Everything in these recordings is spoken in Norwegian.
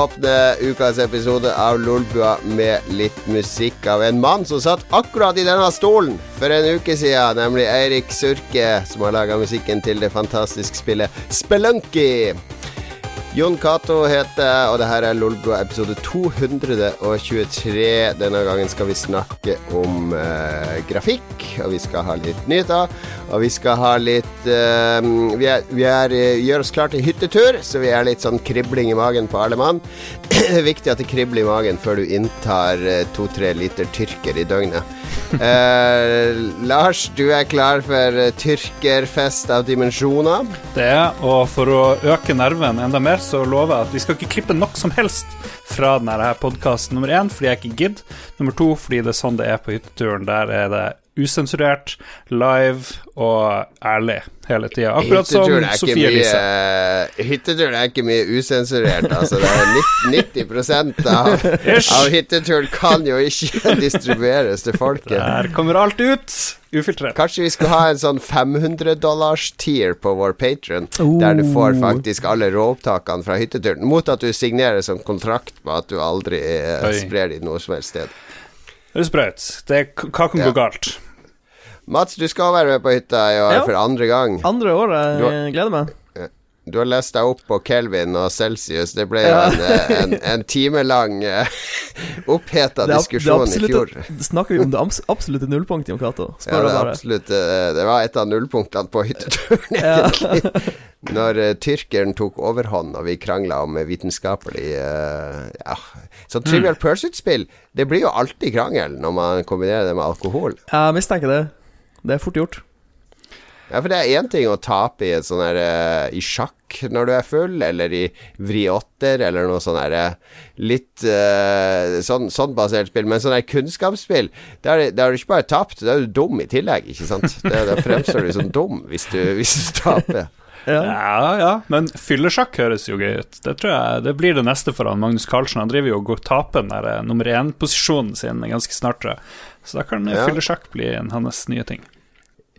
Vi åpner ukas episode av Lolbua med litt musikk av en mann som satt akkurat i denne stolen for en uke siden, nemlig Eirik Surke, som har laga musikken til det fantastiske spillet Spelunky. Jon Cato heter jeg, og det her er Lolbua episode 223. Denne gangen skal vi snakke om eh, grafikk, og vi skal ha litt nyheter. Og vi skal ha litt uh, Vi, er, vi er, eh, gjør oss klar til hyttetur, så vi er litt sånn kribling i magen på alle mann. det er viktig at det kribler i magen før du inntar eh, to-tre liter tyrker i døgnet. Uh, Lars, du er klar for tyrkerfest av dimensjoner? Det og for å øke nerven enda mer, så lover jeg at vi skal ikke klippe nok som helst fra denne podkasten. Nummer én fordi jeg ikke gidder. Nummer to fordi det er sånn det er på hytteturen. Der er det usensurert, live og ærlig hele tida. Akkurat som Sofie Elise. Hytteturen er ikke mye usensurert. Altså, det er 90, av, av hytteturen kan jo ikke distribueres til folket. Der kommer alt ut. Ufiltrert. Kanskje vi skulle ha en sånn 500-dollars-tier på vår patron, oh. der du får oh. faktisk alle råopptakene fra hytteturen, mot at du signerer som kontrakt på at du aldri eh, sprer dem noe som helst sted. Høres bra ut. Hva kan gå galt? Mats, du skal være med på hytta i år ja. for andre gang. Andre året. Jeg gleder meg. Du har lest deg opp på Kelvin og Celsius. Det ble jo ja. en, en, en timelang uh, oppheta diskusjon i fjor. Snakker vi om det absolutte nullpunktet, Jon Cato? Ja, det, absolutt, uh, det var et av nullpunktene på hytteturen, egentlig. Når uh, tyrkeren tok overhånd og vi krangla om vitenskapelig uh, Ja, så Trivial mm. Pursuit-spill, det blir jo alltid krangel når man kombinerer det med alkohol. Jeg mistenker det. Det er fort gjort. Ja, for det er én ting å tape i et sånn her uh, i sjakk når du er full, eller i vriotter, eller noe sånn her uh, litt uh, sånn, sånn, basert spill. Men sånn her kunnskapsspill, da har du ikke bare tapt, da er du dum i tillegg, ikke sant? Da fremstår du som dum hvis du, hvis du taper. Ja. ja, ja, men fyllesjakk høres jo gøy ut. Det tror jeg det blir det neste for han Magnus Carlsen. Han driver jo og taper den der nummer én-posisjonen sin ganske snart, tror jeg. Så da kan ja. fyllesjakk bli en hans nye ting.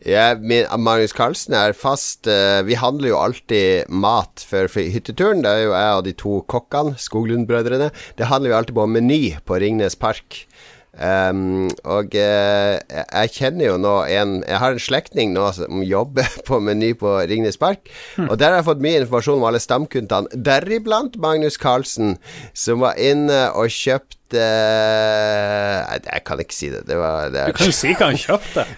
Ja, min, Magnus Carlsen er fast uh, Vi handler jo alltid mat før hytteturen. Det er jo jeg og de to kokkene, Skoglund-brødrene. Det handler vi alltid på Meny på Ringnes Park. Um, og uh, jeg kjenner jo nå en Jeg har en slektning nå som jobber på Meny på Ringnes Park. Mm. Og der har jeg fått mye informasjon om alle stamkundene, deriblant Magnus Carlsen, som var inne og kjøpte uh, Jeg kan ikke si det. det, var, det du kan jo si hva han kjøpte.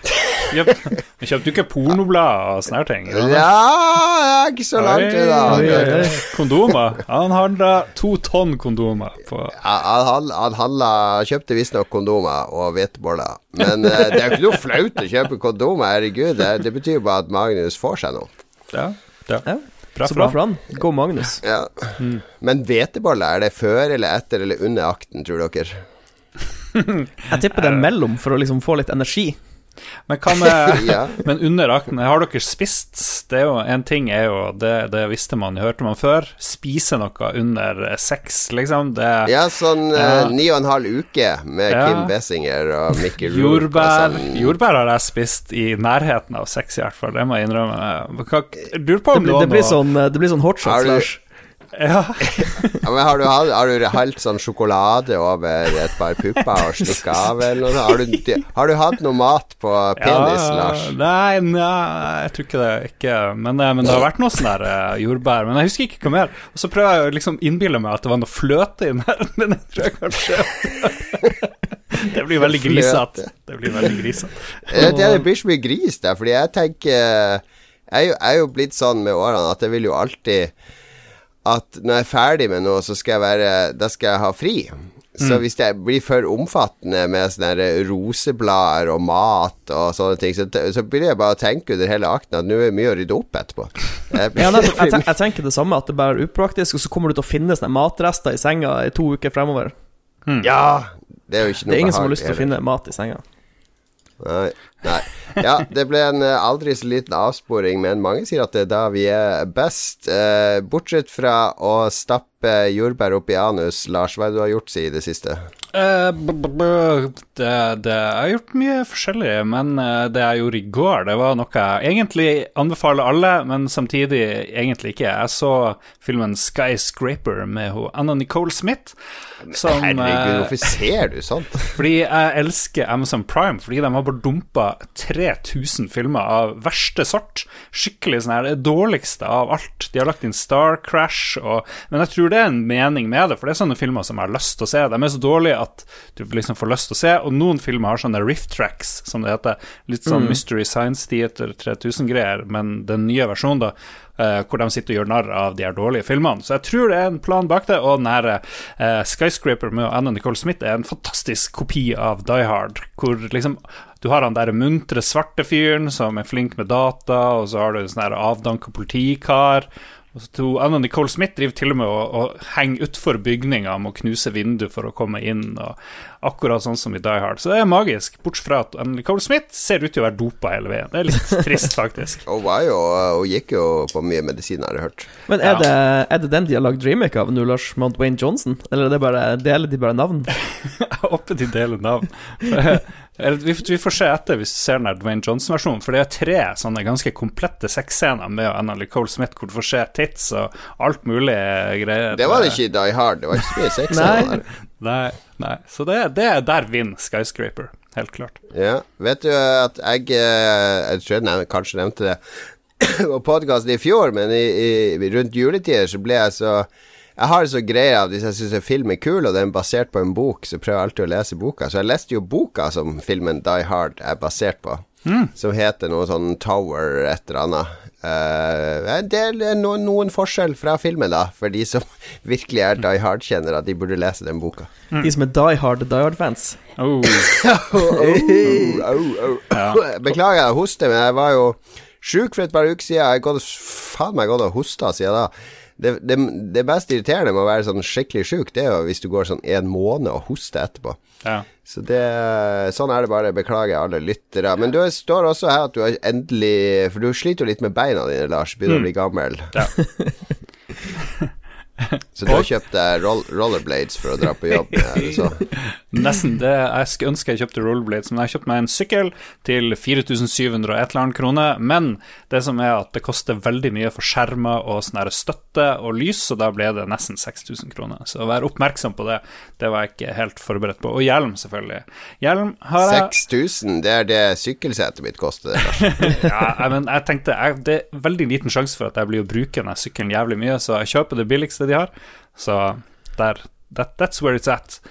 Han kjøpte jo ikke pornoblader og sånne ting? Ja, ja, ikke så langt unna. Kondomer? Han handla to tonn kondomer. På. Ja, han, han handla Kjøpte visstnok kondomer og hveteboller. Men uh, det er jo ikke noe flaut å kjøpe kondomer, herregud. Det, det betyr jo bare at Magnus får seg noe. Ja, ja. Bra så bra for han. Gå Magnus. Ja. Mm. Men hveteballer, er det før eller etter eller under akten, tror dere? jeg tipper det er mellom, for å liksom få litt energi. Men hva med ja. Men under akten, har dere spist? Det er jo En ting er jo Det, det visste man, hørte man før. Spise noe under sex, liksom. Det, ja, sånn uh, ni og en halv uke med ja. Kim Bessinger og Mikkel Rourke. Jordbær, sånn. jordbær har jeg spist i nærheten av sex, i hvert fall. Det må jeg innrømme. Hva, det, blir, det, blir sånn, det blir sånn hotshots, Lars. Ja. ja men har du, har du helt sånn sjokolade over et par pupper og slikket av, eller noe? Har du, har du hatt noe mat på penis, ja, Lars? Nei, nei, jeg tror ikke det. Ikke. Men, eh, men, det har vært noe sånn der uh, jordbær. Men jeg husker ikke hva mer. Og så prøver jeg å liksom innbille meg at det var noe fløte i den men jeg tror jeg kanskje Det blir veldig grisete. Det blir veldig grisete. Det, det blir så mye gris der, fordi jeg tenker Jeg er jo blitt sånn med årene at jeg vil jo alltid at når jeg er ferdig med noe, så skal jeg være Da skal jeg ha fri. Så mm. hvis det blir for omfattende med sånne roseblader og mat og sånne ting, så, så begynner jeg bare å tenke under hele akten at nå er det mye å rydde opp etterpå. Jeg, ja, jeg, tenker, jeg, tenker det samme, at det bare er upraktisk, og så kommer du til å finne sånne matrester i senga i to uker fremover. Mm. Ja, det er jo ikke noe Det er ingen som har lyst til å finne mat i senga. Nei. Nei. Ja, det ble en eh, aldri så liten avsporing, men mange sier at det er da vi er best. Eh, bortsett fra å stappe stappe jordbær i anus. Lars, hva er det du har gjort i det siste? Uh, det, det, Jeg har gjort mye forskjellig, men uh, det jeg gjorde i går, det var noe jeg egentlig anbefaler alle, men samtidig egentlig ikke. Jeg så filmen Skyscraper med Anna Nicole Smith. Som, Herregud, hvorfor ser du sånt? Fordi jeg elsker Amazon Prime, fordi de har bare dumpa 3000 filmer av verste sort. Skikkelig sånn her, det dårligste av alt. De har lagt inn Star Crash og Men jeg tror det er en mening med det, for det er sånne filmer som jeg har lyst til å se. De er så dårlige at du liksom får lyst til å se, og noen filmer har sånne riff tracks, som det heter. Litt sånn mm. Mystery Science Theater 3000-greier, men den nye versjonen, da. Uh, hvor de sitter og gjør narr av de her dårlige filmene. Så jeg tror det er en plan bak det. Og den her uh, Skyscraper med Anna Nicole Smith er en fantastisk kopi av Die Hard, hvor liksom du har han der muntre svarte fyren som er flink med data, og så har du en sånn avdanka politikar. Og så Anna Nicole Smith driver til og med og, og henger utfor bygninga med å knuse vindu for å komme inn, og akkurat sånn som i Die Hard. Så det er magisk, bortsett fra at Nicole Smith ser ut til å være dopa hele veien. Det er litt trist, faktisk. Hun var jo Hun gikk jo på mye medisin, har jeg hørt. Men er, ja. det, er det den de har lagd remake av nå, Lars Mount Wayne Johnson? Eller er det bare, deler de bare navn? Jeg håper de deler navn. Vi, vi, får se etter hvis du ser den Dwayne Johnson-versjonen, for det er tre sånne ganske komplette sexscener med Anna Nicole Smith hvor du får se tits og alt mulig greier. Det var det ikke i Die Hard, det var ikke så mye sexscener der. Nei, nei. Så det, det er der vinner Skyscraper, helt klart. Ja, vet du at jeg eh, Jeg tror jeg kanskje nevnte det på podkasten i fjor, men i, i, rundt juletider så ble jeg så jeg har så greie av hvis jeg syns en film er kul, og den er basert på en bok, så prøver jeg alltid å lese boka. Så jeg leste jo boka som filmen Die Hard er basert på, mm. som heter noe sånn Tower et eller annet. Uh, det er no, noen forskjell fra filmen, da, for de som virkelig er Die Hard-kjennere, at de burde lese den boka. Mm. De som er Die Hard Die Hard-fans. Oh. oh, oh, oh Beklager jeg hoster, men jeg var jo sjuk for et par uker siden. Jeg har faen meg gått og hosta siden da det, det, det, mest irriterende med å være sånn skikkelig sjuk, det er jo hvis du går sånn en måned og hoster etterpå. Ja. Så det, sånn er det bare. Beklager alle lyttere. Men du står også her at du har endelig For du sliter jo litt med beina dine, Lars. Begynner mm. å bli gammel. Ja. Så du har kjøpt deg roll rollerblades for å dra på jobb? Nesten. det Jeg skulle ønske jeg kjøpte rollerblades, men jeg har kjøpt meg en sykkel til 4700 og et eller annet kroner. Men det som er at det koster veldig mye for skjermer og sånn støtte og lys, så da ble det nesten 6000 kroner. Så vær oppmerksom på det. Det var jeg ikke helt forberedt på. Og hjelm, selvfølgelig. Hjelm har jeg 6000, det er det sykkelsetet mitt koster. ja, men jeg tenkte jeg, det er veldig liten sjanse for at jeg blir å bruke denne sykkelen jævlig mye, så jeg kjøper det billigste de har. Så that, that's where it's at.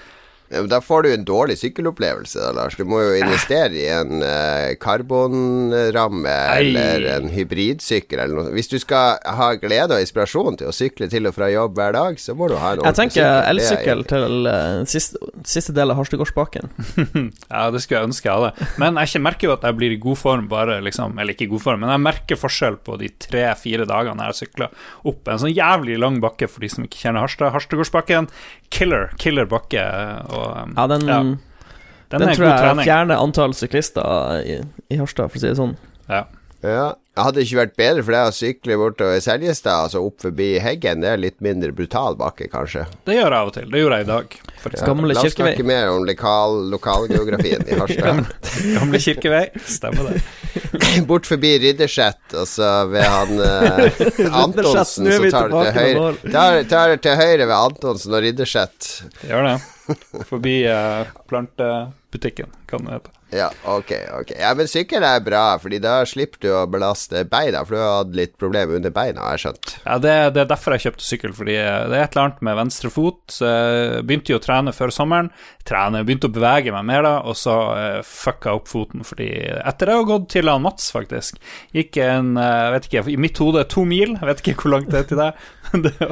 Da får du en dårlig sykkelopplevelse, da, Lars. Du må jo investere i en uh, karbonramme eller en hybridsykkel eller noe. Hvis du skal ha glede og inspirasjon til å sykle til og fra jobb hver dag, så må du ha en ordentlig sykkel. Jeg tenker elsykkel til uh, siste, siste, del av Harstegårdsbakken. ja, det skulle jeg ønske jeg hadde. Men jeg merker jo at jeg blir i god form bare liksom Eller ikke i god form, men jeg merker forskjell på de tre-fire dagene jeg har sykla opp en sånn jævlig lang bakke for de som ikke kjenner Harstad. Harstadgårdsbakken, killer, killer bakke. Og um, ja, den, ja. den, den tror jeg fjerner antall syklister i, i Harstad, for å si det sånn. Ja. ja. Hadde det ikke vært bedre for deg å sykle bortover Seljestad, altså opp forbi Heggen? Det er litt mindre brutal bakke, kanskje? Det gjør jeg av og til. Det gjorde jeg i dag. Ja. Gamle La oss snakke mer om lokal, lokalgeografien i Harstad. Gamle kirkevei, stemmer det. Bort forbi Ridderset, og så ved han eh, Antonsen, så tar du til høyre tar, tar til høyre ved Antonsen og Ridderset. Gjør det. Forbi uh, plantebutikken, kan det hete. Ja, ok, ok. Ja, Men sykkel er bra, Fordi da slipper du å belaste beina, for du har hatt litt problemer under beina, har jeg skjønt. Ja, det, det, er derfor jeg kjøpte sykkel, fordi det er et eller annet med venstre fot. Så jeg begynte jo å trene før sommeren. Trene, begynte å bevege meg mer da, og så uh, fucka opp foten, fordi etter det har gått til han Mats, faktisk, gikk en, uh, vet ikke, i mitt hode to mil, jeg vet ikke hvor langt det er til deg, det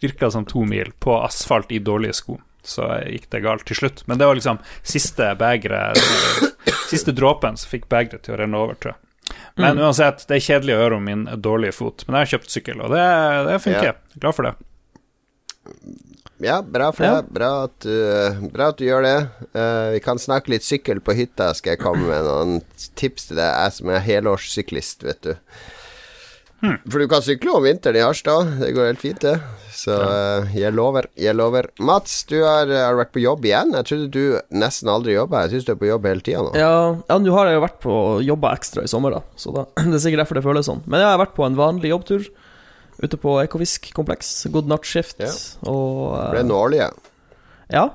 virka som to mil på asfalt i dårlige sko så gikk det galt til slutt. Men det var liksom siste begeret Siste dråpen som fikk begeret til å renne over, tror jeg. Men mm. uansett, det er kjedelig å høre om min dårlige fot. Men jeg har kjøpt sykkel, og det, det funker. Ja. Glad for det. Ja, bra for deg. Bra, at, du, bra at du gjør det. Uh, vi kan snakke litt sykkel på hytta, skal jeg komme med noen tips til deg. Jeg som er helårssyklist, vet du. Hmm. For du kan sykle om vinteren i Harstad. Det går helt fint, det. Så uh, jeg lover, jeg lover. Mats, du har, har, vært på jobb igjen. Jeg trodde du nesten aldri jobba. Jeg syns du er på jobb hele tida nå. Ja, ja nå har jeg jo vært på jobba ekstra i sommer, da. Så da, det er sikkert derfor det føles sånn. Men jeg har vært på en vanlig jobbtur ute på Ekofisk kompleks. Gått nattskift ja. og uh, Ble nålige. Ja.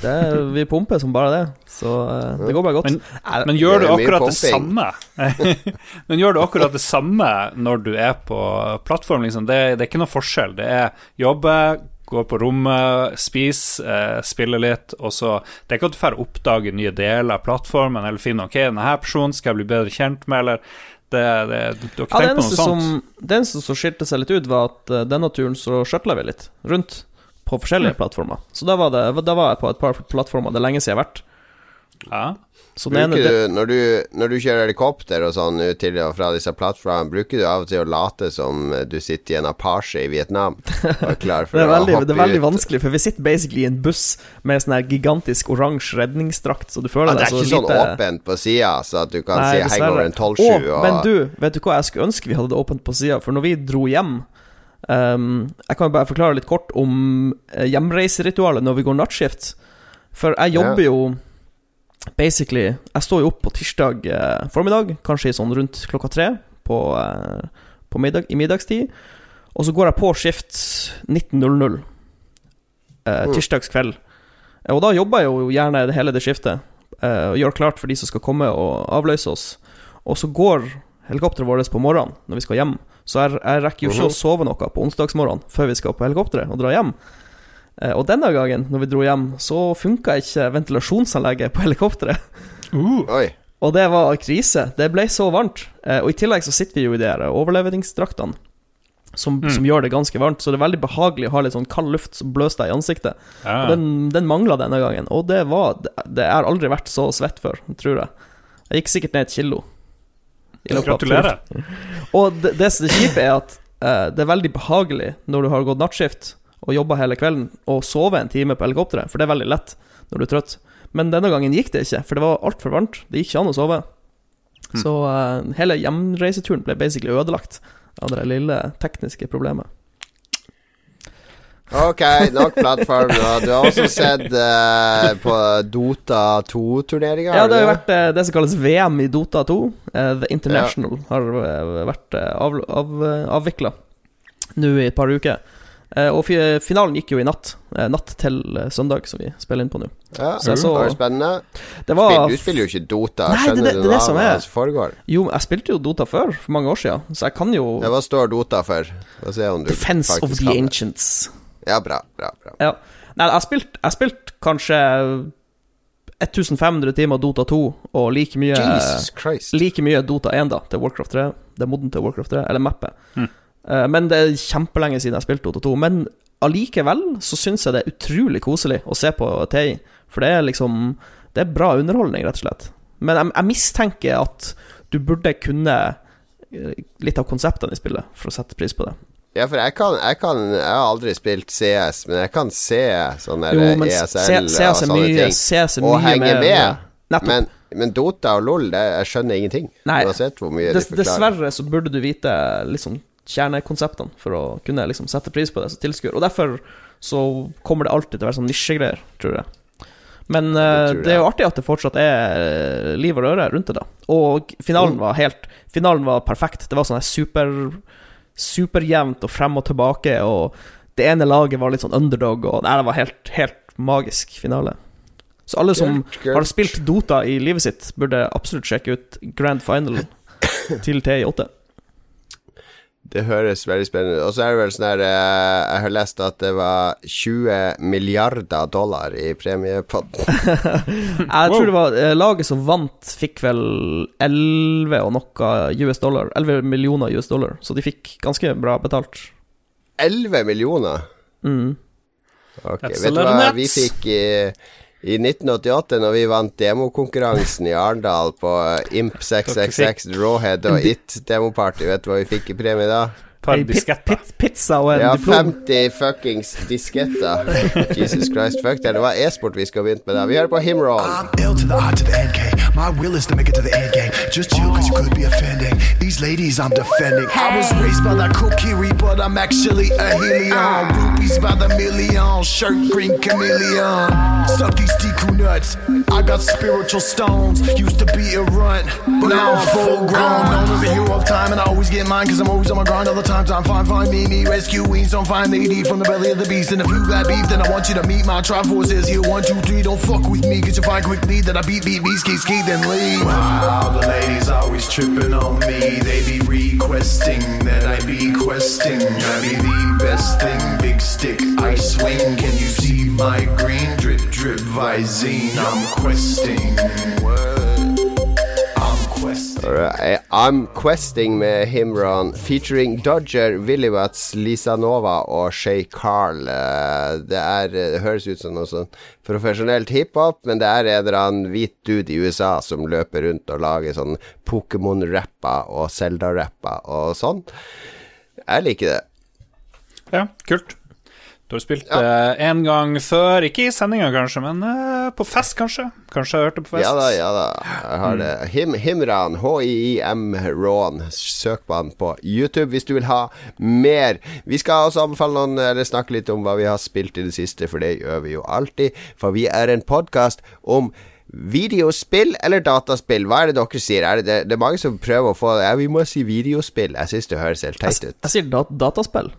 Det, vi pumper som bare det, så uh, det går bare godt. Men, men gjør du akkurat det samme? men gjør du akkurat det samme når du er på plattform? Liksom? Det, det, er ikke noe forskjell. Det er jobbe, gå på rommet, spise, eh, spille litt, og så Det er ikke at du får oppdage nye deler av plattformen eller finne ok, denne personen skal jeg bli bedre kjent med, eller det, det, du har ikke ja, tenkt på noe sånt? Som, det eneste som skilte seg litt ut, var at uh, denne turen så skjøtla vi litt rundt på forskjellige mm. plattformer. Så da var, det, da var, jeg på et par plattformer det er lenge siden jeg har vært. Ja. Ene, du, når, du, når, du, kjører helikopter og sånn ut til og fra disse plattformene, bruker du av og til å late som du sitter i en Apache i Vietnam? det, er veldig, det er veldig vanskelig, for vi sitter basically i en buss med sånn her gigantisk oransje redningsdrakt, så du føler ja, deg så lite Det er ikke sånn åpent på sida, så at du kan Nei, si 'hei, går en 12-7' og... Men du, vet du hva jeg skulle ønske vi hadde det åpent på sida? For når vi dro hjem Um, jeg kan bare forklare litt kort om eh, hjemreiseritualet når vi går nattskift. For jeg jobber jo basically Jeg står jo opp på tirsdag eh, formiddag, kanskje sånn rundt klokka tre på, eh, på middag, i middagstid. Og så går jeg på skift 19.00 eh, mm. tirsdagskveld. Og da jobber jeg jo gjerne hele det skiftet. Eh, og gjør klart for de som skal komme og avløse oss. Og så går helikopteret vårt på morgenen når vi skal hjem. Så jeg, jeg rekker jo ikke å sove noe på onsdagsmorgen før vi skal på helikopteret og dra hjem. Eh, og denne gangen, når vi dro hjem, så funka ikke ventilasjonsanlegget på helikopteret. Uh. Og det var krise. Det ble så varmt. Eh, og i tillegg så sitter vi jo i de overlevingsdraktene. Som, mm. som, gjør det ganske varmt, så det er veldig behagelig å ha litt sånn kald luft som bløser deg i ansiktet. Ja. Og den, den mangla denne gangen, og det var Det, det har aldri vært så svett før, tror jeg. Jeg gikk sikkert ned et kilo. Gratulerer. Og det, det, det kjipe er at uh, det er veldig behagelig når du har gått nattskift og jobba hele kvelden, å sove en time på helikopteret, for det er veldig lett når du er trøtt. Men denne gangen gikk det ikke, for det var altfor varmt. Det gikk ikke an å sove. Mm. Så uh, hele hjemreiseturen ble basically ødelagt av det lille tekniske problemet. Ok, nok plattform. Du har også sett uh, på Dota 2-turneringa? Ja, det har jo vært uh, det som kalles VM i Dota 2. Uh, The International ja. har vært av, av, avvikla nå i et par uker. og finalen gikk jo i natt. natt til søndag, som vi spiller inn på nå. Ja, så, så, var det spennende? Det var, du spiller jo ikke Dota. Nei, Skjønner det, det, det, det som er. foregår? Jo, jeg spilte jo Dota før, for mange år siden, så jeg kan jo ja, Hva står Dota for? Defense of the Ancients. Ja, bra, bra, bra. Ja. Nei, jeg har spilt, kanskje 1500 timer Dota 2 og like mye Like mye Dota 1 da til Warcraft 3. Det er moden til Warcraft 3, eller mappet. Mm. Men det er kjempelenge siden jeg har spilt Dota 2. Men allikevel så syns jeg det er utrolig koselig å se på TI. For det er liksom Det er bra underholdning, rett og slett. Men jeg, jeg mistenker at du burde kunne eh, litt av konseptene i spillet for å sette pris på det. Ja, for jeg kan, jeg kan Jeg har aldri spilt CS, men jeg kan se sånne jo, ESL CS og sånne mye, ting. CS og henge med. Men, men, Dota og LOL, det, jeg skjønner ingenting. Nei, mye des, de. Dessverre så burde du vite liksom kjernekonseptene for å kunne liksom sette pris på det som tilskuer. Og derfor så kommer det alltid til å være sånn nisjegreier, tror jeg. Men uh, det er jo artig at det fortsatt er eh, liv og røre rundt det, da. Og finalen mm. var helt Finalen var perfekt. Det var sånn super superjevnt og frem og tilbake, og det ene laget var litt sånn underdog, og nei, det var helt, helt magisk finale. Så alle som good, good. har spilt Dota i livet sitt, burde absolutt sjekke ut Grand Final til TI8. Det høres veldig spennende ut. Og så er det vel sånn her eh, Jeg har lest at det var 20 milliarder dollar i premiepotten. jeg tror det var eh, Laget som vant, fikk vel 11 og noe US dollar. 11 millioner US dollar. Så de fikk ganske bra betalt. 11 millioner? Mm. Ok, Vet du hva vi fikk i i 1988, når vi vant demokonkurransen i Arendal på Imp 666 Rawhead og It demoparty, vet du hva vi fikk i premie da? Hey, pit, pit, Pizza og en ja, diplom. 50 fuckings disketter. Jesus Christ, fuck det. Det var e-sport vi skulle begynt med da. Vi hører på Himroll. My will is to make it to the end game. Just chill, cause you could be offending. These ladies I'm defending. I was raised by that Kokiri, but I'm actually a helium. Rupees by the million. Shirt green chameleon. Suck these Deku nuts. I got spiritual stones. Used to be a runt, but now I'm full grown. Known as a hero of time, and I always get mine, cause I'm always on my grind all the time. Time fine, find me, me rescue wings. Don't find lady from the belly of the beast. And if you got beef, then I want you to meet my triforces here. One, two, three, don't fuck with me, cause you find quickly that I beat, beat, beat, ski, ski, then leave. Wow, the ladies always tripping on me. They be requesting that I be questing. I be the best thing, big stick, I swing. Can you see my green drip, drip, Visine? I'm questing. I'm Alright, I'm Questing med Himron featuring Dodger, Willywatts, Lisa Nova og Shay Carl. Eh, Det, er, det høres ut som noe sånn profesjonelt hiphop, men det er en eller annen hvit dude i USA som løper rundt og lager sånn Pokémon-rapper og Zelda-rapper og sånn. Jeg liker det. Ja, kult. Du har spilt det én gang før, ikke i sendinga kanskje, men eh, på fest kanskje? Kanskje jeg hørte på fest? Ja da, ja da. Jeg har det. Him, Himran, H-I-I-M Ron. Søk på han på YouTube hvis du vil ha mer. Vi skal også anbefale noen, eller snakke litt om hva vi har spilt i det siste, for det gjør vi jo alltid. For vi er en podkast om Videospill eller dataspill? Hva er det dere sier? Er det, det, det er mange som prøver å få det. Ja, vi må si videospill. Jeg syns det høres helt teit ut. Jeg sier dat dataspill.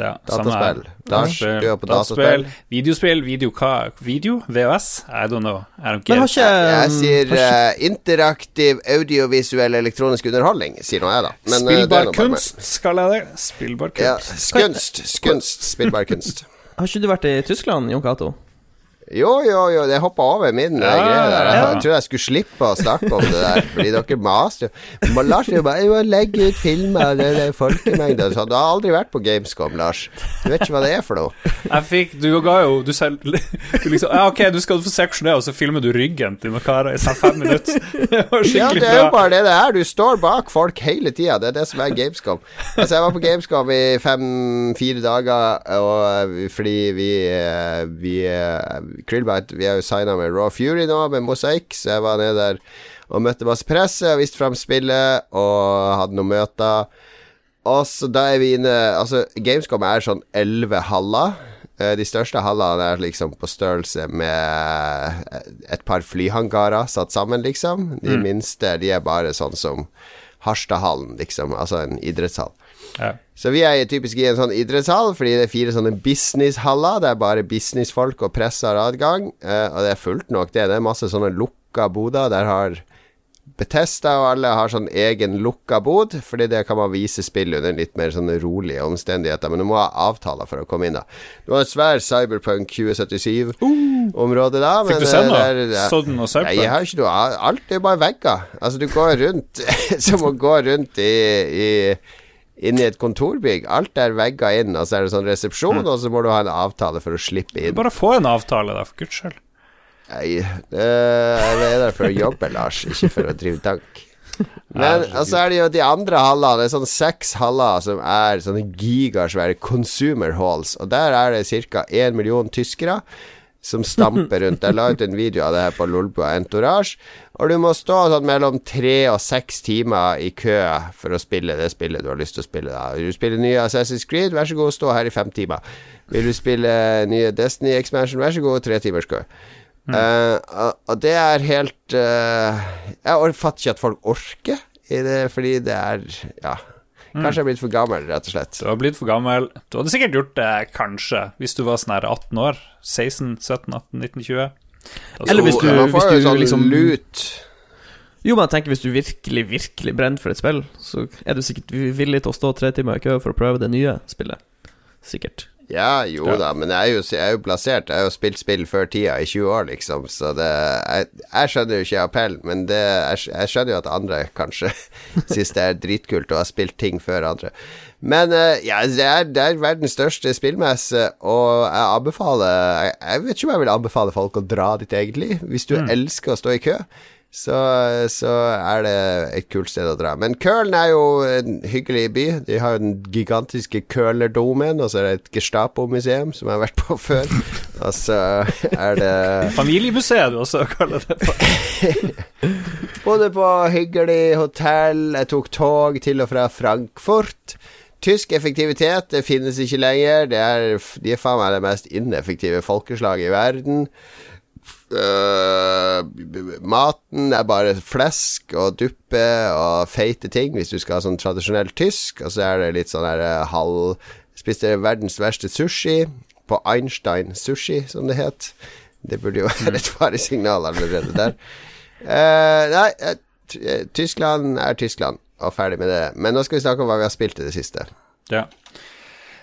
Ja. Dataspill. Er på dataspill. Videospill, video hva? Video? VHS? I don't know. I don't Men har ikke Jeg sier uh, interaktiv, audiovisuell elektronisk underholdning, sier nå jeg, da. Men, eh, Spillbar uh, kunst, skal jeg det? Spillbar Ja, kunst. skunst. Skunst. Spillbar kunst. Har ikke du vært i Tyskland, Jon Cato? Jo, jo, jo, det hoppa over min eh, Ja, greie der. Jeg, ja. jeg tror jeg skulle slippe å snakke om det der, fordi dere maser jo. Lars er jo bare «Jeg må legge ut filmer, det er folkemengde og sånn. Du har aldri vært på Gamescom, Lars. Du vet ikke hva det er for noe. Jeg fikk Du ga jo Du selv du liksom Ja, ok, du skal få seksjonere, og så filmer du ryggen til noen karer i sånn fem minutter. Det var Ja, det er jo bare det det er. Du står bak folk hele tida. Det er det som er Gamescom. Altså, jeg var på Gamescom i fem-fire dager, og fordi vi Vi Vi Krillbite, vi er jo signa med Raw Fury nå, med Mosaic, så jeg var nede der og møtte masse presse og viste fram spillet og hadde noen møter. Og så da er vi inne Altså, Gamescom er sånn elleve haller. Eh, De største hallene er liksom på størrelse med et par flyhangarer satt sammen, liksom. De minste de er bare sånn som Harstadhallen, liksom. Altså en idrettshall. Ja. Så vi er typisk i en sånn idrettshall, fordi det er fire sånne businesshaller. Det er bare businessfolk og presse har adgang, eh, og det er fullt nok, det. Det er masse sånne lukka boder. Der har Betesta og alle har sånn egen lukka bod, fordi det kan man vise spill under litt mer sånne rolige omstendigheter. Men du må ha avtaler for å komme inn, da. Du har et svær Cyberpunk 2077-område da. Fikk du se eh, noe? sånn og Cyberpunk? Ja, jeg har ikke noe Alt er bare vegger. Altså, du går rundt som å gå rundt i, i Inni et kontorbygg. Alt er vegga inn, og så er det sånn resepsjon, og så må du ha en avtale for å slippe inn. Bare få en avtale, da, for guds skyld. Nei, det, jeg er der for å jobbe, Lars, ikke for å drive tank. Men så altså er det jo de andre hallene. Det er sånn seks haller som er sånne gigasvære consumer halls, og der er det ca. én million tyskere som stamper rundt. Jeg la ut en video av det her på Lolbua Entourage. Og du må stå sånn mellom tre og seks timer i kø for å spille det spillet du har lyst til å spille. da Vil du spille nye Assassin's Creed, vær så god, stå her i fem timer. Vil du spille nye Destiny Expansion, vær så god, tre timers kø. Eh, og, og det er helt uh, Jeg or- fatter ikke at folk orker i det, fordi det er Ja. Kanskje jeg er blitt for gammel, rett og slett. Du har blitt for gammel. Du hadde sikkert gjort det, kanskje, hvis du var sånn her 18 år. 16, 17, 18, 19, 20. Altså, Eller hvis du- Man hvis du sånn liksom- lut Jo, men jeg tenker hvis du virkelig, virkelig brenner for et spill, så er du sikkert villig til å stå tre timer i kø for å prøve det nye spillet. Sikkert. Ja, jo Ja. da, men jeg er, jo, jeg er jo plassert. Jeg har jo spilt spill før tida, i 20 år, liksom, så det Jeg, jeg skjønner jo ikke appell, men det, jeg, jeg skjønner jo at andre kanskje syns det er dritkult å ha spilt ting før andre. Men eh, ja, det er, det er verdens største spillmesse, og jeg anbefaler jeg, jeg vet ikke om jeg vil anbefale folk å dra dit, egentlig. Hvis du elsker å stå i kø, så, så er det et kult sted å dra. Men Køln er jo en hyggelig by. De har jo den gigantiske Kølerdomen, og så er det et Gestapo-museum som jeg har vært på før. Og så er det Familiemuseet, du også kaller det. Bodde på hyggelig hotell. Jeg tok tog til og fra Frankfurt. tysk effektivitet det finnes ikke lenger. Det er, de er faen meg det mest ineffektive folkeslaget i verden. Uh, maten er bare flesk og duppe og feite ting hvis du skal ha sånn tradisjonell tysk. Og så er det litt sånn der uh, halv Spiste verdens verste sushi på Einstein Sushi, som det het. Det burde jo være et faresignal allerede der. Uh, nei, Tyskland er Tyskland, og ferdig med det. Men nå skal vi snakke om hva vi har spilt i det siste. Ja.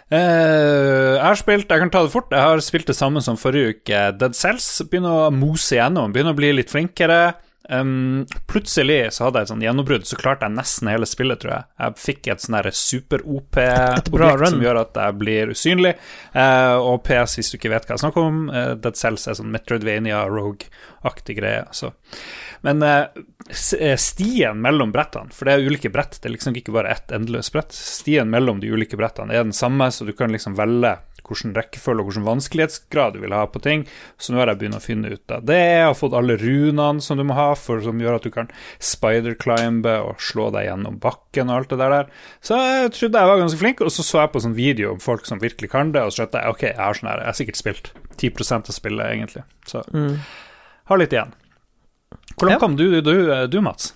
Uh, jeg har spilt Jeg kan ta det fort. Jeg har spilt det samme som forrige uke. Dead Cells begynner å mose gjennom, begynner å bli litt flinkere. Um, plutselig så hadde jeg et sånn gjennombrudd, så klarte jeg nesten hele spillet, tror jeg. Jeg fikk et sånn super-OP-objekt som gjør at jeg blir usynlig. Uh, og PS, hvis du ikke vet hva jeg snakker om, uh, Dead Cells er sånn Metroidvania Rogue-aktig greie. Så. Men uh, stien mellom brettene, for det er ulike brett, det er liksom ikke bare ett endeløst brett, stien mellom de ulike brettene er den samme, så du kan liksom velge hvilken rekkefølge og hvilken vanskelighetsgrad du vil ha på ting. Så nå har jeg begynt å finne ut av det. Jeg har fått alle runene som du må ha, for, som gjør at du kan spider-climbe og slå deg gjennom bakken og alt det der. Så jeg trodde jeg var ganske flink, og så så jeg på sånn video om folk som virkelig kan det, og så skjønte jeg ok, jeg har sånn her, jeg har sikkert spilt 10 av spillet, egentlig. Så mm. har litt igjen. Hvordan ja. kom du, du, du Mats?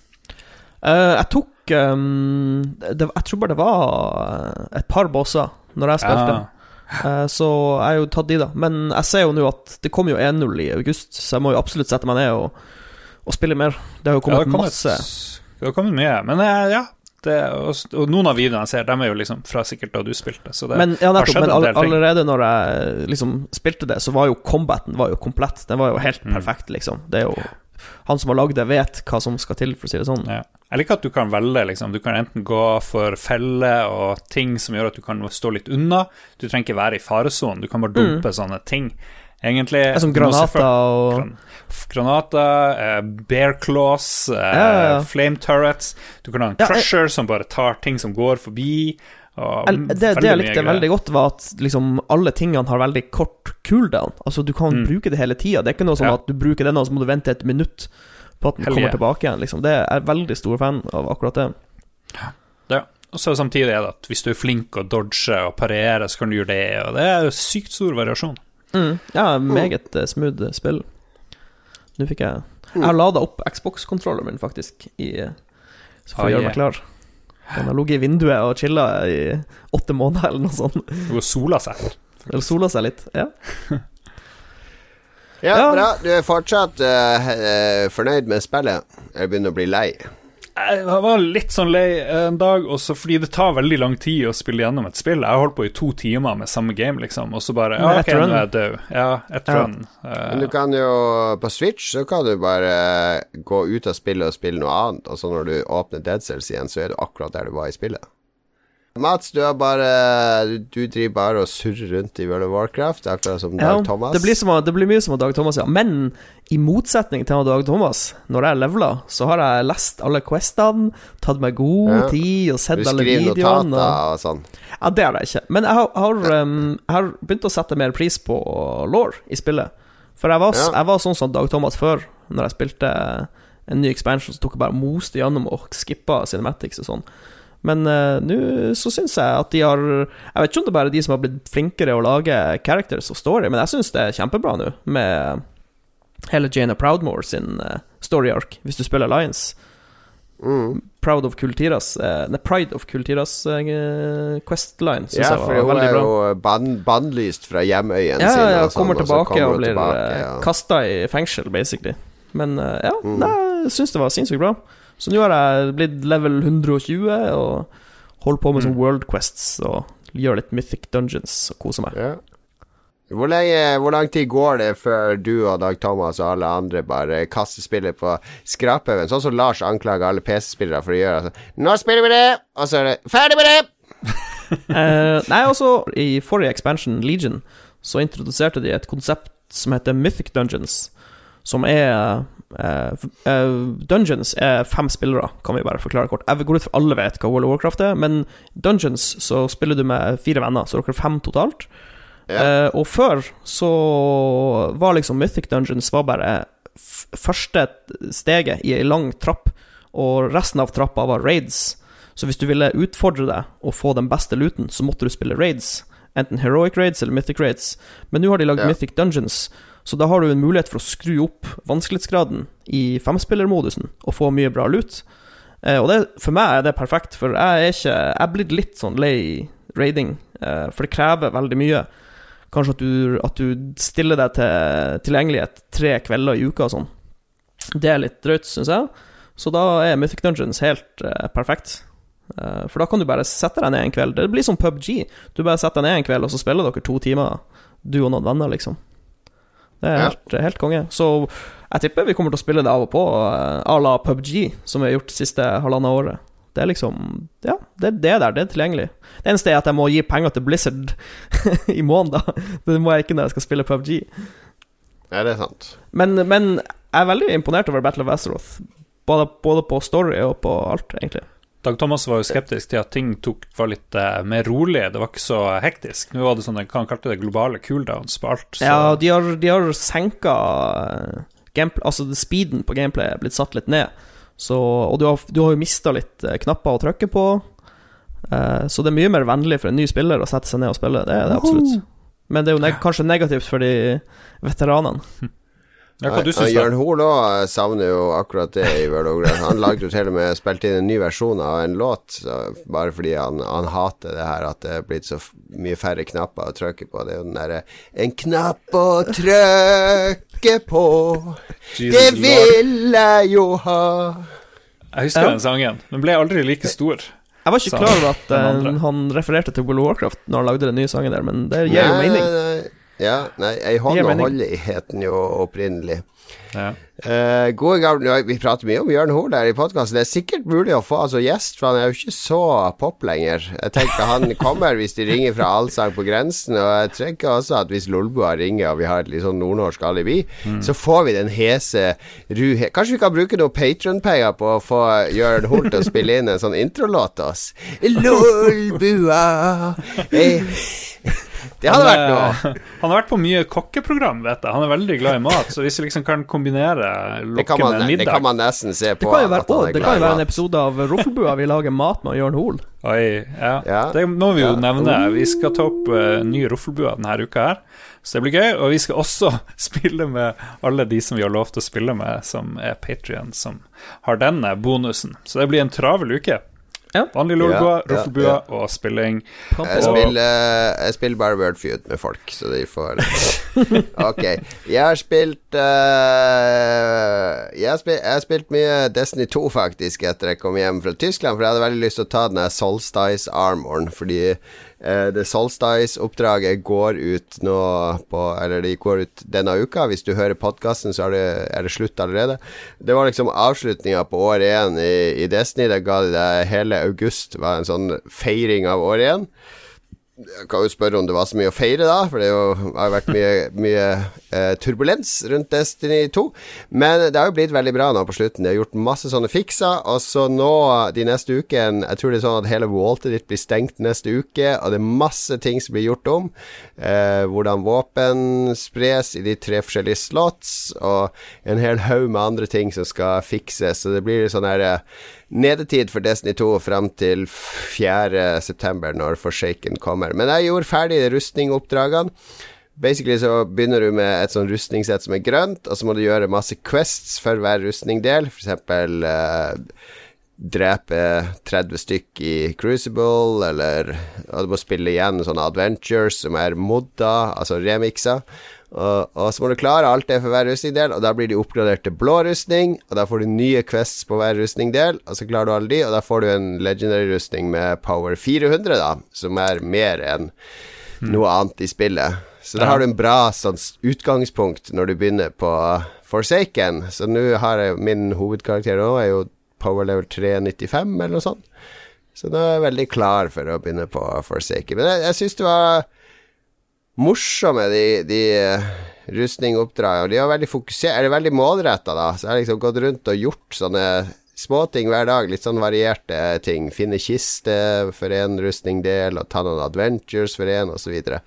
Uh, jeg tok um, det, Jeg tror bare det var et par bosser når jeg spilte. Ja. Uh, så jeg har jo tatt de, da. Men jeg ser jo nå at det kommer jo 1-0 i august, så jeg må jo absolutt sette meg ned og, og spille mer. Det har jo kommet, ja, kommet masse. Det har kommet mye. Men eh, ja, det, og, noen av videoene jeg ser, dem er jo liksom fra sikkert da du spilte. Så det men, ja, nettopp, men all, allerede når jeg liksom spilte det, så var jo combaten var jo komplett. Den var jo helt mm. perfekt, liksom. Det er jo Han som har lagd det, vet hva som skal til, for å si det sånn. Ja. Jeg liker at du kan velge. Liksom. Du kan enten gå for feller og ting som gjør at du kan stå litt unna. Du trenger ikke være i faresonen, du kan bare dumpe mm. sånne ting. Egentlig Som granater og Granater, eh, bear claws, eh, ja. flame turrets. Du kan ha en crusher som bare tar ting som går forbi. Det, det jeg likte veldig godt, var at liksom alle tingene har veldig kort cooldown. Altså Du kan mm. bruke det hele tida. Det er ikke noe sånn at du bruker denne, og så må du vente et minutt på at den Hellige. kommer tilbake igjen. Liksom. Det er jeg veldig stor fan av akkurat det. Ja. Og så samtidig er det at hvis du er flink å dodge og parere, så kan du gjøre det. Og det er sykt stor variasjon. Mm. Ja, meget mm. smooth spill. Nå fikk jeg Jeg har lada opp Xbox-kontrolleren min, faktisk, i, så får jeg ah, gjøre meg klar. Den har ligget i vinduet og chilla i åtte måneder, eller noe sånt. Og sola seg. Eller sola seg litt, ja. Ja, ja, bra. Du er fortsatt uh, fornøyd med spillet? Jeg begynner å bli lei? Jeg var litt sånn lei en dag, også fordi det tar veldig lang tid å spille gjennom et spill. Jeg har holdt på i to timer med samme game, liksom, og så bare Ja, ok, nå er jeg død. Ja, et ja. run. Uh, Men du kan jo På Switch så kan du bare gå ut av spillet og spille noe annet, og så når du åpner Dead Cells igjen, så er du akkurat der du var i spillet. Mats, du, bare, du driver bare og surrer rundt i World of Warcraft, akkurat som Dag ja, Thomas. Det blir, som, det blir, mye som Dag Thomas, ja. Men i motsetning til Dag Thomas, når jeg leveler, så har jeg lest alle questene, tatt meg god ja. tid og sett alle videoene. Du skriver notater og sånn? Ja, det har jeg ikke. Men jeg har, har, um, jeg har, begynt å sette mer pris på law i spillet. For jeg var, ja. jeg var sånn som Dag Thomas før, når jeg spilte en ny expansion, så tok jeg bare moste gjennom og skippa cinematics og sånn. Men uh, nå så syns jeg at de har Jeg vet ikke om det er bare de som har blitt flinkere å lage characters og story, men jeg syns det er kjempebra nå, med hele Jana Proudmore sin uh, story arc, hvis du spiller Alliance. Mm. Proud of Kultiras uh, Nei, Pride of Kultiras uh, Questline. Ja, for hun er jo ban bannlyst fra hjemøyen ja, sin. Ja, kommer sånn, tilbake og, og blir tilbake, ja. kasta i fengsel, basically. Men ja, mm. nei, jeg syns det var sinnssykt bra. Så nå har jeg blitt level 120 og holder på med sånn mm. World Quests og gjør litt Mythic Dungeons og koser meg. Ja. Hvor, lenge, hvor, lang tid går det før du og Dag Thomas og alle andre bare kaster spillet på skraphaugen? Sånn som Lars anklager alle PC-spillere for å gjøre. Altså, 'Nå spiller vi det!' Og så er det 'Ferdig med det!' uh, nei, også i forrige expansion, Legion, så introduserte de et konsept som heter Mythic Dungeons, som er Dungeons er fem spillere, kan vi bare forklare kort. Jeg går ut for alle vet hva World of Warcraft er, men Dungeons så spiller du med fire venner, så dere er fem totalt. Ja. Uh, og før så var liksom Mythic Dungeons var bare første steget i ei lang trapp, og resten av trappa var raids. Så hvis du ville utfordre deg og få den beste luten, så måtte du spille raids. Enten heroic raids eller mythic raids. Men nå har de lagd Ja. mythic dungeons, så da har du en mulighet for å skru opp vanskelighetsgraden i femspillermodusen og få mye bra loot. Eh, og det, for meg er det perfekt, for jeg er ikke Jeg er blitt litt sånn lei raiding, eh, for det krever veldig mye. Kanskje at du, at du stiller deg til tilgjengelighet tre kvelder i uka og sånn. Det er litt drøyt, syns jeg. Så da er Mythic Dungeons helt eh, perfekt. Eh, for da kan du bare sette deg ned en kveld. Det blir som PubG. Du bare setter deg ned en kveld, og så spiller dere to timer, du og noen venner, liksom. Det er helt, helt konge. Så jeg tipper vi kommer til å spille det av og på, eh, à la PubG, som vi har gjort det siste halvannet året. Det er liksom Ja, det, det er der. Det er tilgjengelig. Det eneste er at jeg må gi penger til Blizzard i måneden. Det må jeg ikke når jeg skal spille PubG. Ja, det er sant. Men, men jeg er veldig imponert over Battle of Azeroth. Både, både på story og på alt, egentlig. Dag Thomas var jo skeptisk til at ting tok, var litt uh, mer rolig, det var ikke så hektisk. Nå var det sånn, han kalte det globale cooldowns på alt. Så Ja, de har, de har senka gameplay, Altså speeden på gameplay er blitt satt litt ned. Så, og du har, du har jo mista litt eh, knapper å trykke på. uh, så det er mye mer vennlig for en ny spiller å sette seg ned og spille. Det er det absolutt. Men det er jo neg kanskje negativt for de veteranene. Jørn Hoel òg savner jo akkurat det i World. Han lagde jo til og med spilt inn en ny versjon av en låt, så bare fordi han, han hater det her at det er blitt så mye færre knapper å trykke på. Det er jo den derre En knapp å trykke på, det vil jeg jo ha. Jeg husker den sangen. Den ble aldri like stor. Jeg var ikke klar over at eh, han refererte til World of Warcraft når han lagde den nye sangen der, men det gir jo Nei, mening. nei, nei. Ja, nei, jeg hånd holder mening. i het den jo opprinnelig. Ja. Eh, gode gamle Vi prater mye om Jørn Hoel her i podkasten. Det er sikkert mulig å få altså, gjest, for han er jo ikke så pop lenger. Jeg tenker Han kommer hvis de ringer fra Allsang på grensen, og jeg tenker også at hvis Lolbua ringer og vi har et litt sånn nordnorsk alibi, så får vi den hese ru... Kanskje vi kan bruke noe Patron-penger på å få Jørn Hoel til å spille inn en sånn introlåt til oss? Lolbua eh, Det hadde vært noe. Han, eh, har vært på mye kokkeprogram, vet jeg. Han er veldig glad i mat, så hvis vi liksom kan kombinere Det lokke kan, med man, det kan man nesten se Det på. kan jo være, å, det kan jo være en episode av Roffelbua vi lager mat med Jørn Hoel. Oi, ja. Ja. Det må vi jo Ja. nevne. Vi skal ta opp uh, ny Roffelbua denne uka her, så det blir gøy. Og vi skal også spille med alle de som vi har lov til å spille med, som er Patrion, som har denne bonusen. Så det blir en travel uke. Ja. Vanlig Lolbua, Ja, ja, ja. og spilling. Jeg spiller, jeg spiller bare Wordfeud med folk, så de får Ok. Jeg har spilt uh, jeg, har spilt, jeg har spilt mye Destiny 2, faktisk, etter jeg kom hjem fra Tyskland. For jeg hadde veldig lyst til å ta den der Solstice Armoren, fordi eh, det Solstice-oppdraget går ut nå på Eller de går ut denne uka. Hvis du hører podkasten, så er det, er det slutt allerede. Det var liksom avslutninga på år én i, i Destiny. Det ga de deg hele august var en sånn feiring av år én. Jeg kan jo spørre om det var så mye å feire, da, for det jo, har jo vært mye, mye eh, turbulens rundt Destiny 2. Men det har jo blitt veldig bra nå på slutten. De har gjort masse sånne fikser, og så nå de neste ukene Jeg tror det er sånn at hele vaultet ditt blir stengt neste uke, og det er masse ting som blir gjort om. Eh, hvordan våpen spres i de tre forskjellige slots, og en hel haug med andre ting som skal fikses. Så det blir sånn her eh, Nedetid for Destiny 2 fram til 4.9, når Forsaken kommer. Men jeg gjorde ferdig rustningoppdragene. Basically så begynner du med et sånn rustningssett som er grønt, og så må du gjøre masse quests for hver rustningdel. For eksempel eh, drepe 30 stykk i Crucible, eller og du må spille igjen sånne adventures som er modda, altså remixer. Og, og så må du klare alt det for hver rustningdel, og da blir de oppgradert til blå rustning. Og da får du nye quests på hver rustningdel, og så klarer du alle de, og da får du en legendary rustning med power 400, da, som er mer enn noe annet i spillet. Så da har du en bra sånn utgangspunkt når du begynner på Forsaken. Så nå har jeg min hovedkarakter nå er jo power level 395, eller noe sånt. Så nå er jeg veldig klar for å begynne på Forsaken. Men jeg, jeg syns det var morsomme, de, de eh, rustningoppdragene. De er veldig fokusert, eller veldig målretta, da. Så jeg har liksom gått rundt og gjort sånne småting hver dag. Litt sånn varierte ting. Finne kiste for én rustningdel, og ta noen adventures for én, osv. Så, videre.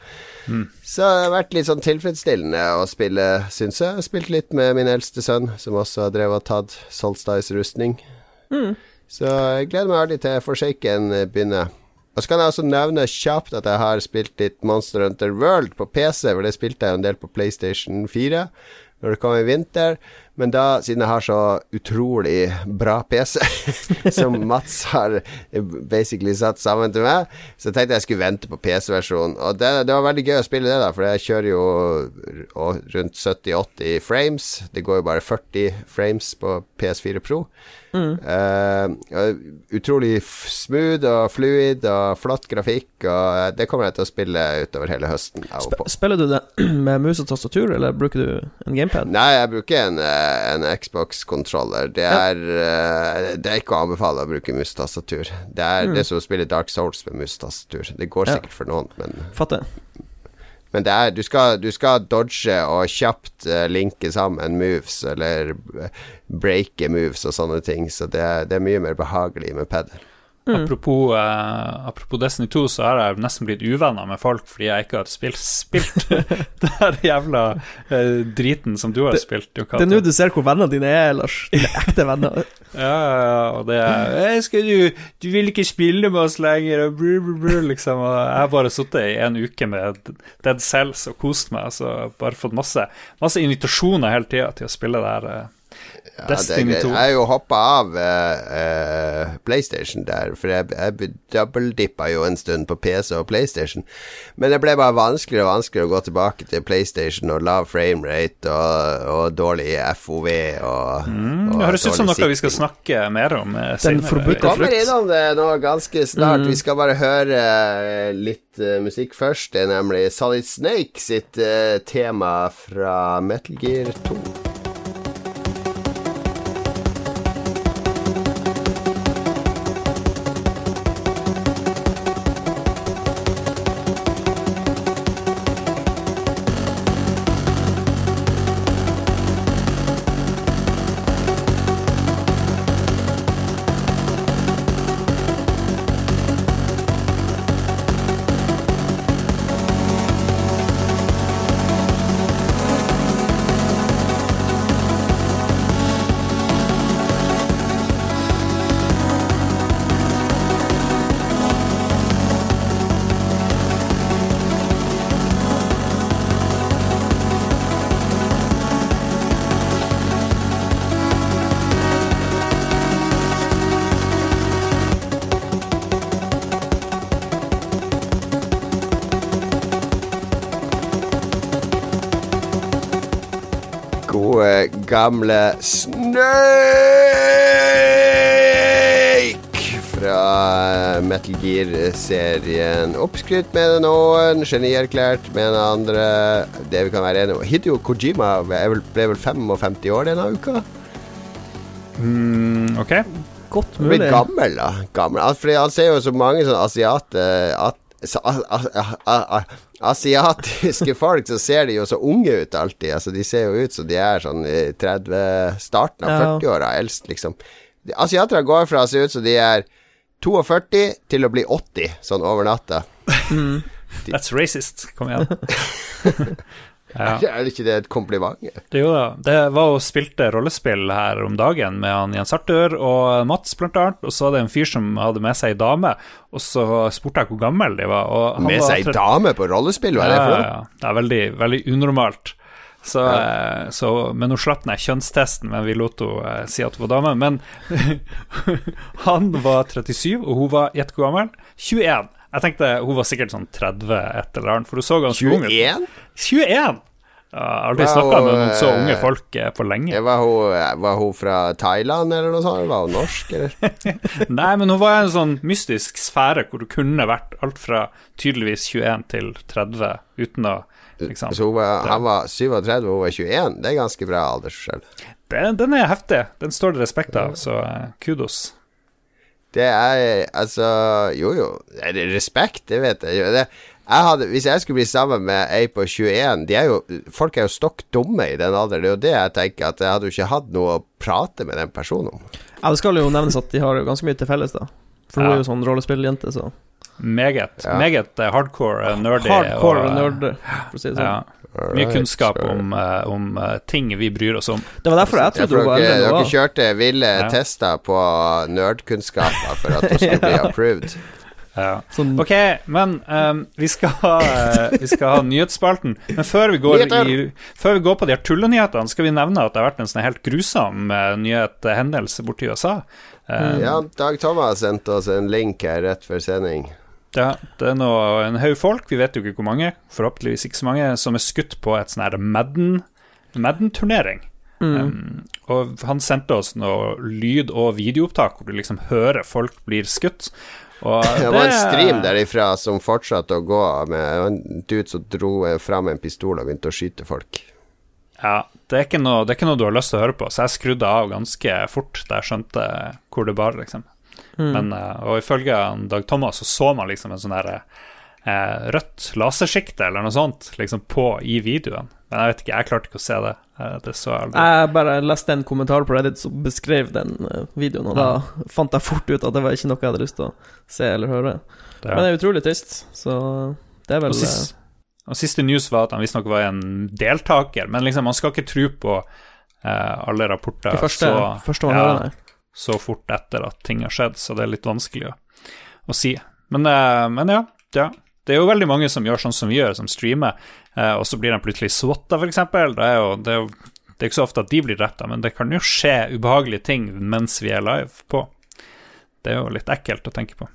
så det har vært litt sånn tilfredsstillende å spille, syns jeg. Jeg har spilt litt med min eldste sønn, som også har drevet og tatt Solstice-rustning. Så jeg gleder meg veldig til Forsaken begynner. Og så kan jeg også nevne kjapt at jeg har spilt litt Monster Hunter World på PC, for det spilte jeg en del på PlayStation 4 når det kom i vinter. Men da, siden jeg har så utrolig bra PC, som Mats har basically satt sammen til meg, så tenkte jeg skulle vente på PC-versjonen. Og det, det, var veldig gøy å spille det, da, for jeg kjører jo rundt 70-80 frames. Det går jo bare 40 frames på PS4 Pro. Mm. Uh, utrolig smooth og fluid og flott grafikk, og det kommer jeg til å spille utover hele høsten. Sp spiller du det med mus og tastatur, eller bruker du en gamepad? Nei, jeg bruker en, eh, en Xbox-kontroller. Det, ja. uh, det, er ikke å anbefale å bruke mus og tastatur. Det er mm. det som å spille Dark Souls med mus og tastatur. Det går sikkert ja. for noen, men Fatter. Men det er, du, skal, du skal dodge og kjapt uh, linke sammen moves, eller breake moves og sånne ting, så det, det er mye mer behagelig med padel. Mm. Apropos, uh, apropos, Destiny 2, så har jeg nesten blitt uvenner med folk fordi jeg ikke har spilt, spilt her jævla uh, driten som du har det, spilt. Det er nå du ser hvor vennene dine er, Lars. Dine ekte venner. ja, og det er skal du, du vil ikke spille med oss lenger, og brr, brr, brr, liksom. Og jeg har bare sittet i en uke med Dead Cells og kost meg. så bare fått masse, masse invitasjoner hele tida til å spille det her. Uh, ja, Destiny 2. Jeg har jo hoppa av uh, PlayStation der, for jeg, jeg doubledippa jo en stund på PC og PlayStation. Men det ble bare vanskeligere og vanskeligere å gå tilbake til PlayStation og lav framerate og, og dårlig FOV og, mm, og Det høres ut som noe vi skal snakke mer om senere. Den forbudte frukt. Kommer innom det nå ganske snart. Mm. Vi skal bare høre litt uh, musikk først. Det er nemlig Solid Snake sitt tema fra Metal Gear 2. gamle Snake fra Metal Gear-serien. Oppskrytt med noen, genierklært med den andre. Det vi kan være enige om Hideo Kojima ble vel 55 år denne uka? Mm, ok. Godt mulig. Gammel, da. Gammel. Fordi han ser jo så mange sånne asiater at asiatiske folk, så ser de jo så unge ut alltid. Altså, de ser jo ut som de er sånn i 30 starten av 40-åra, eldst, liksom. Asiatere går fra å se ut som de er 42 til å bli 80, sånn over natta. Mm. That's racist. Kom igjen. Ja. Er det ikke det et kompliment? Det, jo det var og spilte rollespill her om dagen med han Jens Arthur og Mats, blant annet. Og så hadde det en fyr som hadde med seg ei dame, og så spurte jeg hvor gammel de var. med seg ei dame på rollespill, hva er det for noe? Ja, ja. Det er veldig, veldig unormalt. Så, ja. Eh, så, men hun slapp ned kjønnstesten, men vi lot henne eh, si at hun var dame. Men han var 37, og hun var gjett hvor gammel? 21. Jeg tenkte hun var sikkert sånn 30 et eller annet, for hun så ganske ung ut. 21? 21? Jeg har aldri snakka med noen så unge folk eh, for lenge. Var hun, var hun, fra Thailand eller noe sånt? Var hun norsk, eller? Nei, men hun var i en sånn mystisk sfære hvor du kunne vært alt fra tydeligvis 21 til 30 uten å liksom Så var, han var 37 og hun var 21? Det er ganske bra aldersforskjell. Den, den er heftig. Den står det respekt av, så kudos. Det er altså Jo, jo. Er det respekt? Det vet jeg. Det, jeg hadde, hvis jeg skulle bli sammen med ei på 21 de er jo, Folk er jo stokk dumme i den alderen. Det er jo det jeg tenker, at jeg hadde jo ikke hatt noe å prate med den personen om. Ja, det skal jo nevnes at de har jo ganske mye til felles, da. For hun ja. er jo sånn rollespilljente, så Meget. Ja. Meget hardcore nerdy. Hardcore og, nerd, for å si det sånn. Ja. Mye Alright, kunnskap sure. om, eh, om eh, ting vi bryr oss om. Det var derfor jeg trodde ja, dere, dere kjørte ville Ja. tester på nerdkunnskaper for at det skulle bli approved. Ja. Sånn, Ok, men um, vi, skal ha, eh, vi skal ha nyhetsspalten. Men før vi, går i, før vi går på de her tullenyhetene, skal vi nevne at det har vært en sånn helt grusom uh, nyhethendelse borti USA. Um, Ja, Dag Thomas sendte oss en link her rett før sending. Ja, det er nå en haug folk, vi vet jo ikke hvor mange, forhåpentligvis ikke så mange, som er skutt på et sånn her Madden Madden-turnering. mm. Um, og han sendte oss noe lyd- og videoopptak hvor du liksom hører folk blir skutt. Og Det var en stream derifra som fortsatte å gå med en dude som dro fram en pistol og begynte å skyte folk. Ja, det er, noe, det er ikke noe du har lyst til å høre på, så jeg skrudde av ganske fort da jeg skjønte hvor det bar, liksom. Mm. Men, eh, og ifølge Dag Thomas så så man liksom en sånn der eh, rødt lasersjikte eller noe sånt liksom på i videoen. Men jeg vet ikke, jeg klarte ikke å se det. Eh, Det så jeg bare leste en kommentar på Reddit som beskrev den videoen, og da fant jeg fort ut at det var ikke noe jeg hadde lyst til å se eller høre. Det, Men det er utrolig trist, så det er vel og, sist, og siste news var at han visstnok var en deltaker, men liksom man skal ikke tro på eh, alle rapporter De første, så, første man ja. Så fort etter at ting har skjedd, så det er litt vanskelig å, å si. Men, eh, men ja, ja, det er jo veldig mange som gjør sånn som vi gjør, som streamer, eh, og så blir de plutselig swatta, f.eks. Det er jo det er, jo, det er ikke så ofte at de blir drept, men det kan jo skje ubehagelige ting mens vi er live på. Det er jo litt ekkelt å tenke på.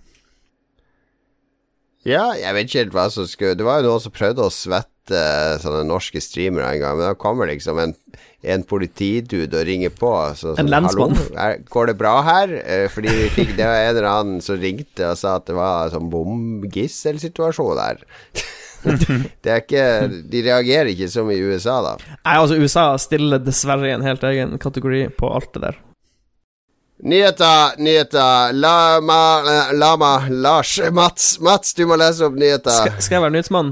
Ja, jeg vet ikke helt hva som skulle Det var jo noen som prøvde å svette eh, sånne norske streamere en gang, men da kommer liksom en, en politidude og ringer på. Så, En sånn, lensmann. Er, går det bra her? Eh, fordi vi fikk, det var en eller annen som ringte og sa at det var sånn bomgisselsituasjon der. det er ikke De reagerer ikke som i USA, da. Nei, altså, USA stiller dessverre i en helt egen kategori på alt det der. Nyheter, nyheter. Lama, eh, Lama, Lars, Mats. Mats, du må lese opp nyheter. Skal, skal jeg være nyhetsmann?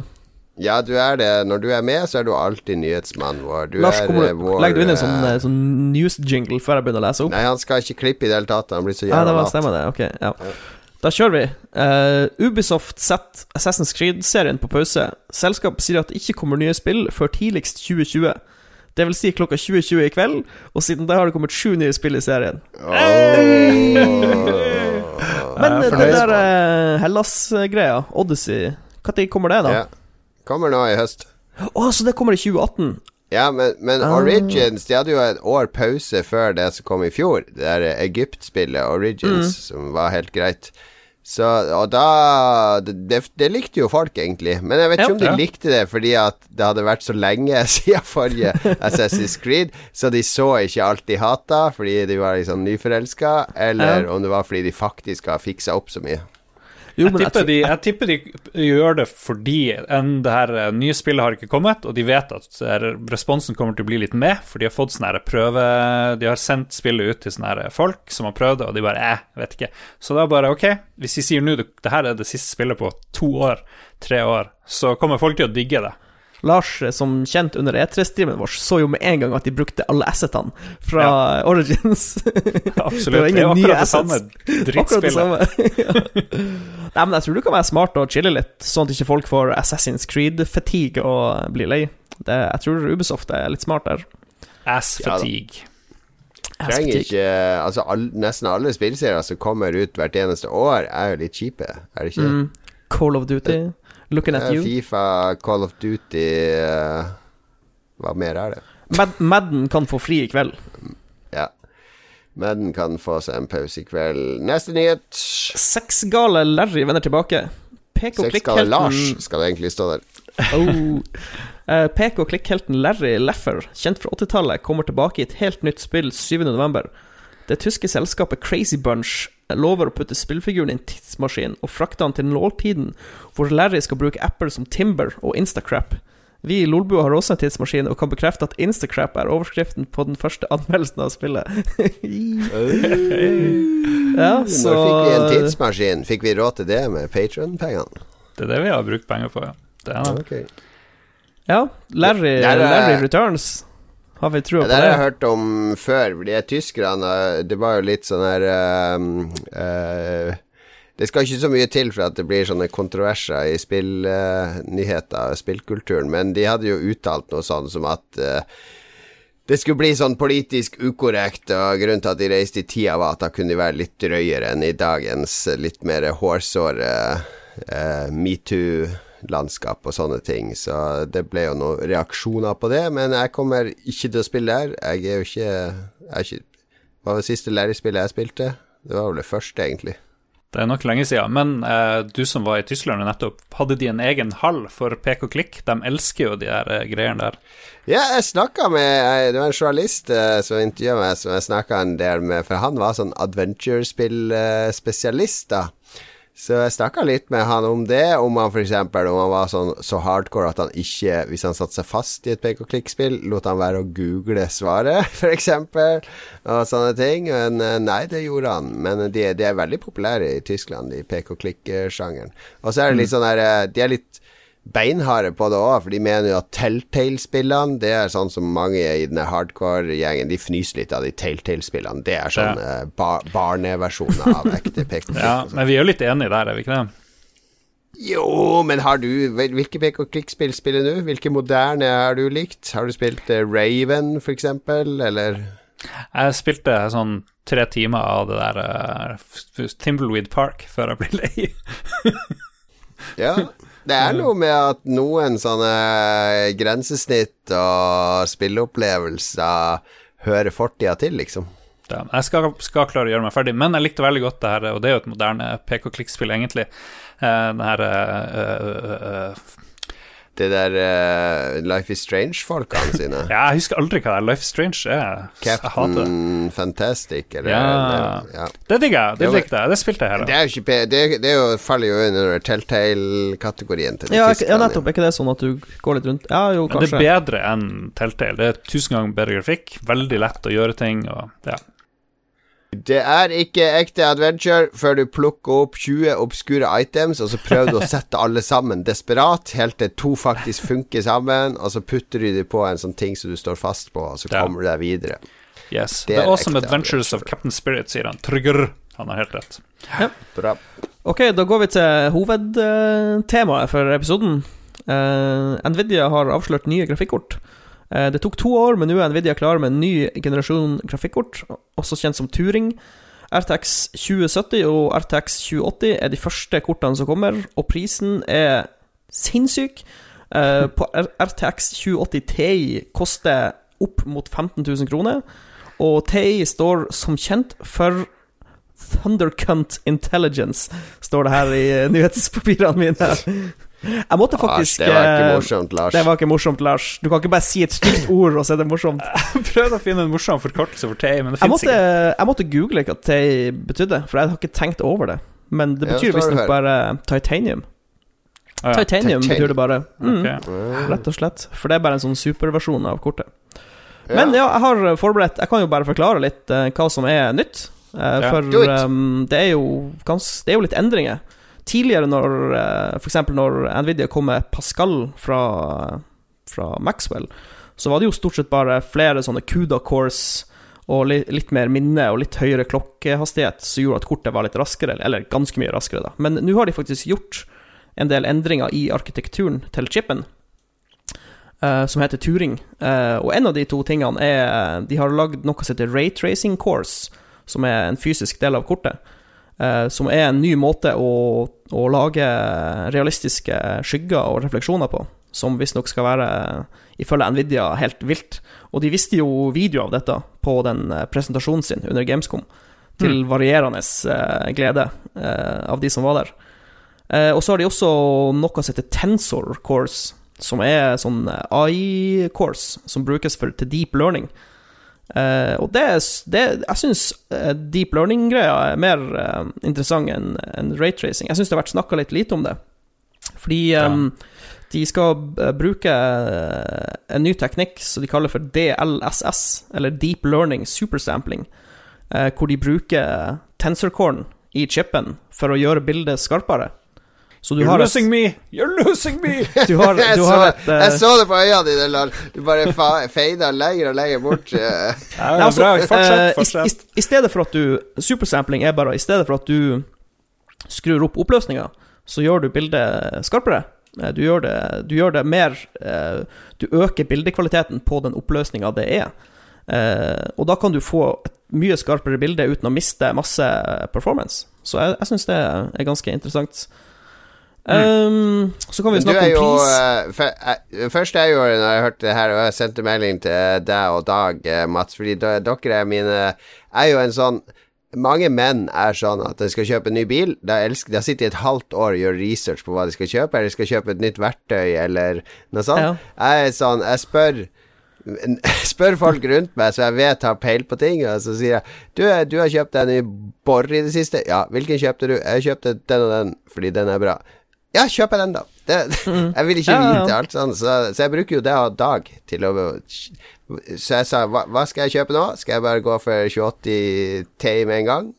Ja, du er det. Når du er med, så er du alltid nyhetsmannen vår. Du Lars, er kommer eh, du, vår legger du inn en sånn, eh, eh, sånn news-jingle før jeg begynner å lese opp? Nei, han skal ikke klippe i det hele tatt. Han blir så Ja, det var, lat. stemmer det. Ok, ja. Da kjører vi. Uh, Ubisoft setter Assassin's Creed-serien på pause. Selskapet sier at det ikke kommer nye spill før tidligst 2020. Det vil si klokka 2020 i kveld, og siden da har det kommet sju nye spill i serien. Oh. Men eh, det der uh, Hellas-greia, Odyssey, når kommer det, da? Ja. Kommer nå i høst. Å, så det kommer i 2018? Ja, men, men Ah. Origins De hadde jo et år pause før det som kom i fjor. Det der Egypt-spillet Origins, Mm. som var helt greit. Så, og da det, det, det likte jo folk, egentlig. Men jeg vet ikke Ja. om de Ja. likte det fordi at det hadde vært så lenge siden forrige Assassin's Creed, så de så ikke alt de hata fordi de var liksom nyforelska, eller Ja. om det var fordi de faktisk har fiksa opp så mye. Jo, Jeg men jeg tipper, tror- de, jeg tipper de gjør det fordi en, det her eh, nye spillet har ikke kommet, og de vet at eh, responsen kommer til å bli litt med, for de har fått sånne her prøve De har sendt spillet ut til sånne her folk som har prøvd det, og de bare eh, vet ikke. Så da bare ok, hvis de sier nå det her er det siste spillet på to år, tre år, så kommer folk til å digge det. Lars, eh, som kjent under E3-streamen vår, så jo med en gang at de brukte alle assetene fra Origins. Absolutt. Det var ingen er nye akkurat det samme Akkurat det drittspillet. Nei, men jeg tror du kan være smart og chille litt, sånn at ikke folk får Assassin's Creed-fatigue og blir lei. Det, jeg tror Ubisoft er litt smart der. Ass Ja Trenger ikke Altså all, Nesten alle spillserier som kommer ut hvert eneste år, er jo litt kjipe, er det ikke? Mm. Call of Duty, Looking at Eh, You. Fifa, Call of Duty uh, Hva mer er det? Mad Madden kan få fri i kveld. Ja. Madden kan få seg en pause i kveld. Neste nyhet. Sexgale Larry vender tilbake. Pek og Sexgale Lars skal det egentlig stå der. oh. Eh, Pek og klikkhelten Larry Leffer, kjent fra 80-tallet, kommer tilbake i et helt nytt spill 7.11. Det tyske selskapet Crazy Bunch lover å putte spillfiguren i en tidsmaskin og frakte han til nåltiden, hvor Larry skal bruke apper som Timber og Instacrap. Vi i Lolbua har også en tidsmaskin og kan bekrefte at Instacrap er overskriften på den første anmeldelsen av spillet. ja, så Når fikk vi en tidsmaskin? Fikk vi råd til det med Patron-pengene? Det er det vi har brukt penger på, ja. Det er det. Okay. Ja, Larry, Larry Returns. Har vi trua på det har jeg hørt om før. Fordi tyskerne Det var jo litt sånn her um, uh, Det skal ikke så mye til for at det blir sånne kontroverser i spillnyheter, spillkulturen, men de hadde jo uttalt noe sånn som at uh, det skulle bli sånn politisk ukorrekt, og grunnen til at de reiste i tida, var at da kunne de være litt drøyere enn i dagens litt mer hårsåre uh, metoo-landskap og sånne ting. Så det ble jo noen reaksjoner på det, men jeg kommer ikke til å spille der. Jeg er jo ikke, jeg er ikke Hva var det siste lærerspillet jeg spilte? Det var vel det første, egentlig. Det er nok lenge siden, men eh, du som var i Tyskland nettopp, hadde de en egen hall for pek og klikk? De elsker jo de der eh, greiene der. Ja, jeg snakka med Det var en journalist eh, som intervjua meg, som jeg snakka en del med, for han var sånn adventure-spill-spesialist, da. Så jeg snakka litt med han om det, om han f.eks. om han var sånn så hardcore at han ikke, hvis han satte seg fast i et pek og klikk-spill, lot han være å google svaret, f.eks., og sånne ting. Men eh, nei, det gjorde han. Men de, de er veldig populære i Tyskland, i pek og klikk-sjangeren. Og så er det litt sånn der eh, De er litt beinharde på det òg, for de mener jo at Telltale-spillene Det er sånn som mange i denne hardcore-gjengen De fnyser litt av de Telltale-spillene. Det er sånn Ja. bar barneversjoner av ekte pek og klikk. Ja, sånn. men vi er jo litt enige der, er vi ikke det? Jo, men har du Hvilke pek og klikk-spill spiller du? Hvilke moderne har du likt? Har du spilt eh, Raven, for eksempel, eller Jeg spilte sånn tre timer av det der uh, Timbleweed Park før jeg ble lei. Ja. Det er noe med at noen sånne grensesnitt og spilleopplevelser hører fortida til, liksom. Jeg skal, skal klare å gjøre meg ferdig, men jeg likte veldig godt det her, og det er jo et moderne pek-og-klikk-spill, egentlig. Eh, den her uh, uh, Det der uh, Life is Strange-folkene sine. Ja, jeg husker aldri hva det er. Life is Strange er. Captain Fantastic, eller Ja. eller- ja. Det digger jeg. Det Det likte jeg. Det spilte jeg her. Det er jo ikke det, det er jo, faller jo under Telltale-kategorien til Ja, ja, nettopp. Er ikke det sånn at du går litt rundt? Ja, jo, Men det er bedre enn Telltale. Det er tusen ganger bedre grafikk, veldig lett å gjøre ting. Og, ja. Det er ikke ekte adventure før du plukker opp 20 obskure items, og så prøver du å sette alle sammen desperat, helt til to faktisk funker sammen, og så putter du dem på en sånn ting som du står fast på, og så Ja. kommer du deg videre. Yes. Det The Awesome ekte Adventures of. Captain Spirit, sier han. Trygger. Han har helt rett. Bra. Ok, da går vi til hovedtemaet for episoden. Uh, Nvidia har avslørt nye grafikkort. Eh, det tok to år, men nå er Nvidia klar med en ny generasjon grafikkort, også kjent som Turing. RTX 2070 og RTX 2080 er de første kortene som kommer, og prisen er sinnssyk. Eh, på RTX 2080 Ti koster opp mot 15 000 kroner, og Ti står som kjent for Thundercunt Intelligence, står det her i nyhetspapirene mine. Jeg måtte faktisk Lars, det var ikke eh, morsomt, Lars. Det var ikke morsomt, Lars. Du kan ikke bare si et stygt ord, og så er det morsomt. Jeg prøvde å finne en morsom forkortelse for TI, men det fins ikke. jeg måtte google hva Tay betydde, for jeg har ikke tenkt over det. Men det betyr ja, visstnok bare titanium. Ah, ja. Titanium Titan- betyr det bare. Mm, Ok. Ah, Rett og slett. For det er bare en sånn superversjon av kortet. Men ja, jeg har forberedt Jeg kan jo bare forklare litt uh, hva som er nytt. Uh, for um, det, er jo gans, det er jo litt endringer. Tidligere, når uh, f.eks. når Nvidia kom med Pascal fra, fra Maxwell, så var det jo stort sett bare flere sånne CUDA cores og litt mer minne og litt høyere klokkehastighet som gjorde at kortet var litt raskere, eller ganske mye raskere, da. Men nå har de faktisk gjort en del endringer i arkitekturen til chipen uh, som heter Turing. Uh, og en av de to tingene er De har lagd noe som heter raytracing course, som er en fysisk del av kortet. Eh, som er en ny måte å, å lage realistiske skygger og refleksjoner på. Som visstnok skal være, ifølge Nvidia, helt vilt. Og de viste jo video av dette på den eh, presentasjonen sin under Gamescom. Til varierende eh, glede av de som var der. Eh, og så har de også noe som heter Tensor Course, som er sånn AI-course som brukes for, til deep learning. Eh, og det, det Jeg syns eh, deep learning-greia er mer uh, interessant enn enn raytracing. Jeg syns det har vært snakka litt lite om det. Fordi Ja. de skal bruke en ny teknikk som de kaller for DLSS, eller Deep Learning Supersampling, uh, hvor de bruker tensorcorn i chipen for å gjøre bildet skarpere. Så du You're har et, me! You're losing me! du har, jeg, du så, et eh, jeg så det på øynene dine, Lars. Du bare feida lenger og lenger bort. eh. Ja, Nei, altså, bra. Fortsett. eh, i, fortsett. i, I stedet for at du Supersampling er bare I stedet for at du skrur opp oppløsninga, så gjør du bildet skarpere. Eh, Du gjør det, du gjør det mer eh, Du øker bildekvaliteten på den oppløsninga det er. Eh, og da kan du få et mye skarpere bilde uten å miste masse performance. Så jeg, jeg syns det er ganske interessant. Um, så kan vi snakke er om jo pris. eh, eh, Først jeg gjorde når jeg hørte det her, og jeg sendte melding til deg og Dag, eh, Mats, fordi dere er mine Er jo en sånn mange menn er sånn at de skal kjøpe en ny bil. De, elsker, de har sittet i et halvt år og gjør research på hva de skal kjøpe, eller de skal kjøpe et nytt verktøy, eller noe sånt. Ja. Jeg er sånn Jeg spør Spør folk rundt meg så jeg vet har peil på ting, og så sier jeg Du, du har kjøpt deg en ny bor i det siste. Ja, hvilken kjøpte du? Jeg kjøpte den og den fordi den er bra. Ja, kjøp den, da. Det, jeg vil ikke Ja, vite alt sånn, så, så jeg bruker jo det av dag til å Så jeg sa hva, hva skal jeg kjøpe nå? Skal jeg bare gå for 2080 Ti med en gang?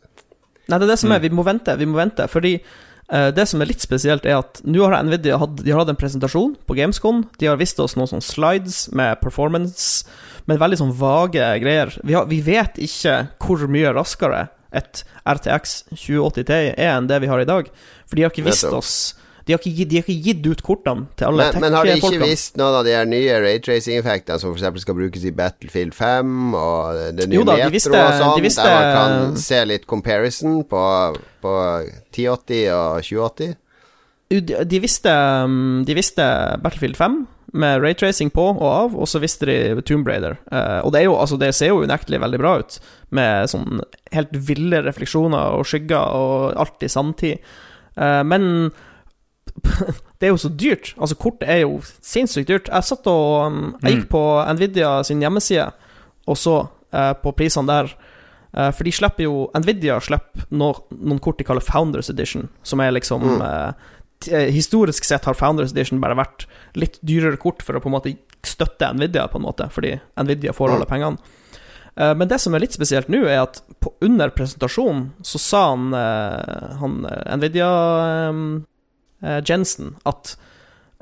Nei, det er det som er, vi må vente, vi må vente. Fordi uh, det som er litt spesielt, er at nå har Nvidia hatt, har hatt en presentasjon på Gamescom. De har vist oss noen sånne slides med performance, med veldig sånn vage greier. Vi, har, vi vet ikke hvor mye raskere et RTX 2080 Ti er enn det vi har i dag. For de har ikke vist oss De har ikke, de har ikke gitt ut kortene til alle Men, men har de ikke visst noen av de her nye raytracing-effektene som f.eks. skal brukes i Battlefield 5 og det nye Jo da, de Metro visste- og sånn, de visste- der man kan se litt comparison på, på 1080 og 2080? De, de, visste, um, de visste Battlefield 5 med raytracing på og av, og så visste de Tomb Raider. Eh, og det, jo, altså, det ser jo unektelig veldig bra ut, med sånn helt ville refleksjoner og skygger og alt i sanntid. Eh, men det er jo så dyrt. Altså, kortet er jo sinnssykt dyrt. Jeg satt og um, Jeg gikk på Nvidia sin hjemmeside og så eh, på prisene der. Eh, for de slipper jo Nvidia slipper no, noen kort de kaller Founders Edition, som er liksom Mm. eh, Historisk sett har Founders Edition bare vært litt dyrere kort for å på en måte støtte Nvidia, på en måte, fordi Nvidia får alle pengene. Men det som er litt spesielt nå, er at på, under presentasjonen så sa han, han Nvidia Jensen at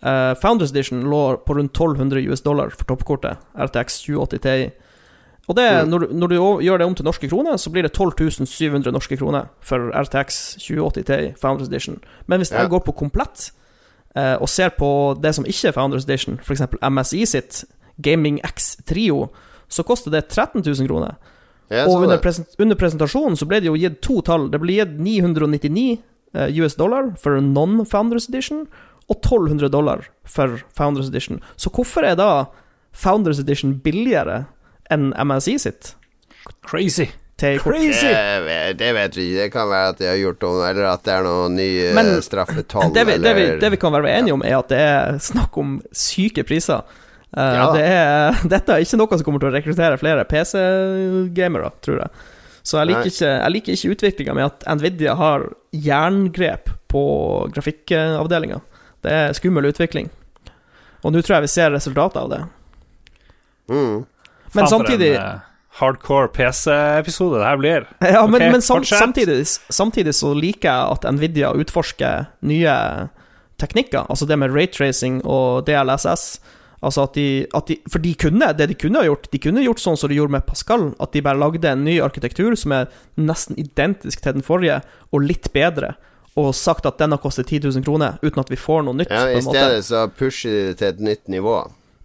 eh, Founders Edition lå på rundt 1200 US dollar for toppkortet, RTX 2080 Ti. Og det, Mm. når, du- når du gjør det om til norske kroner, så blir det 12.700 norske kroner for RTX 2080 Ti Founders Edition. Men hvis Ja. jeg går på komplett eh, og ser på det som ikke er Founders Edition, f.eks. MSI sitt Gaming X Trio, så koster det 13 000 kroner. Ja, Og under, det. presen under presentasjonen så ble det jo gitt to tall. Det ble gitt 999 eh, US dollar for non-Founders Edition, og 1200 dollar for Founders Edition. Så hvorfor er da Founders Edition billigere enn MSI sitt? Crazy. Crazy! Det, vet- det vet vi ikke. Det kan være at de har gjort om, eller at det er noe ny eh, Men straffetoll, Det vi, det, vi, det vi kan være enige om, er at det er snakk om syke priser. Uh, Ja. det er, dette er ikke noe som kommer til å rekruttere flere PC-gamere, tror jeg. Så jeg liker Nei. ikke, jeg liker ikke utviklinga med at Nvidia har jerngrep på grafikkavdelinga. Det er skummel utvikling. Og nå tror jeg vi ser resultatet av det. mm. Men Faen, for samtidig en, uh, hardcore PC-episode det her blir. Ja, men, okay, men sam, samtidig, samtidig så liker jeg at Nvidia utforsker nye teknikker. Altså det med raytracing og DLSS. Altså at de, at de For de kunne, det de kunne ha gjort De kunne gjort sånn som de gjorde med Pascal. At de bare lagde en ny arkitektur som er nesten identisk til den forrige, og litt bedre. Og sagt at den har kostet 10 000 kroner, uten at vi får noe nytt. ja, I stedet så pusher de det til et nytt nivå.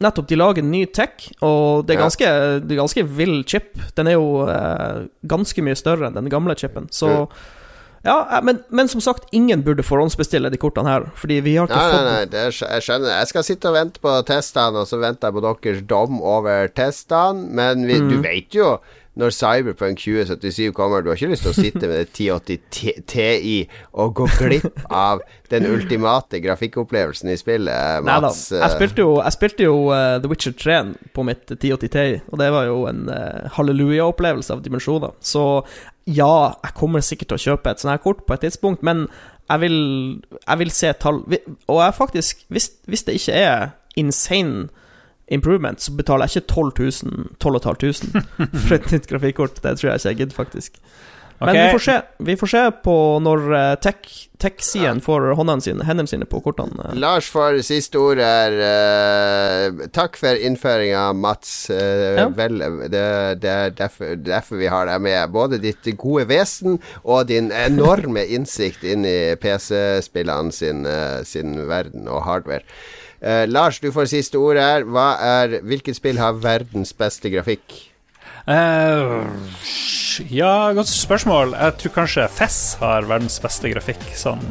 Nettopp, de lager ny tech, og det er ganske, er ganske vill chip. Den er jo eh, ganske mye større enn den gamle chipen. Så ja, eh, men, men som sagt, ingen burde forhåndsbestille de kortene her, fordi vi har ikke Nei, nei, fått nei, det er, jeg skjønner. Jeg skal sitte og vente på testene, og så venter jeg på deres dom over testene. Men vi, Mm. du vet jo når Cyberpunk 2077 kommer, du har ikke lyst til å sitte med det 1080 Ti- og gå glipp av den ultimate grafikkopplevelsen i spillet, Nei da. Jeg spilte jo, jeg spilte jo uh, The Witcher 3 på mitt 1080 Ti, og det var jo en uh, halleluja-opplevelse av dimensjoner. Så ja, jeg kommer sikkert til å kjøpe et sånt her kort på et tidspunkt, men jeg vil, jeg vil se tall Og jeg faktisk, hvis, hvis det ikke er insane improvement, så betaler jeg ikke 12 000, 12 500 for et nytt grafikkort. Det tror jeg ikke jeg gidder, faktisk. Men vi får se Vi får se på når eh, tech- tech-siden får håndene sine, hendene sine på kortene. Lars får siste ord her. Uh, takk for innføringa, Mats. Uh, Ja. Vel, det, det er derfor, derfor vi har deg med. Både ditt gode vesen og din enorme innsikt inn i PC-spillene sin, uh, sin verden og hardware. Eh, Lars, du får siste ord her. Hva er, hvilket spill har verdens beste grafikk? Eh, ja, godt spørsmål. Jeg tror kanskje Fess har verdens beste grafikk. Sånn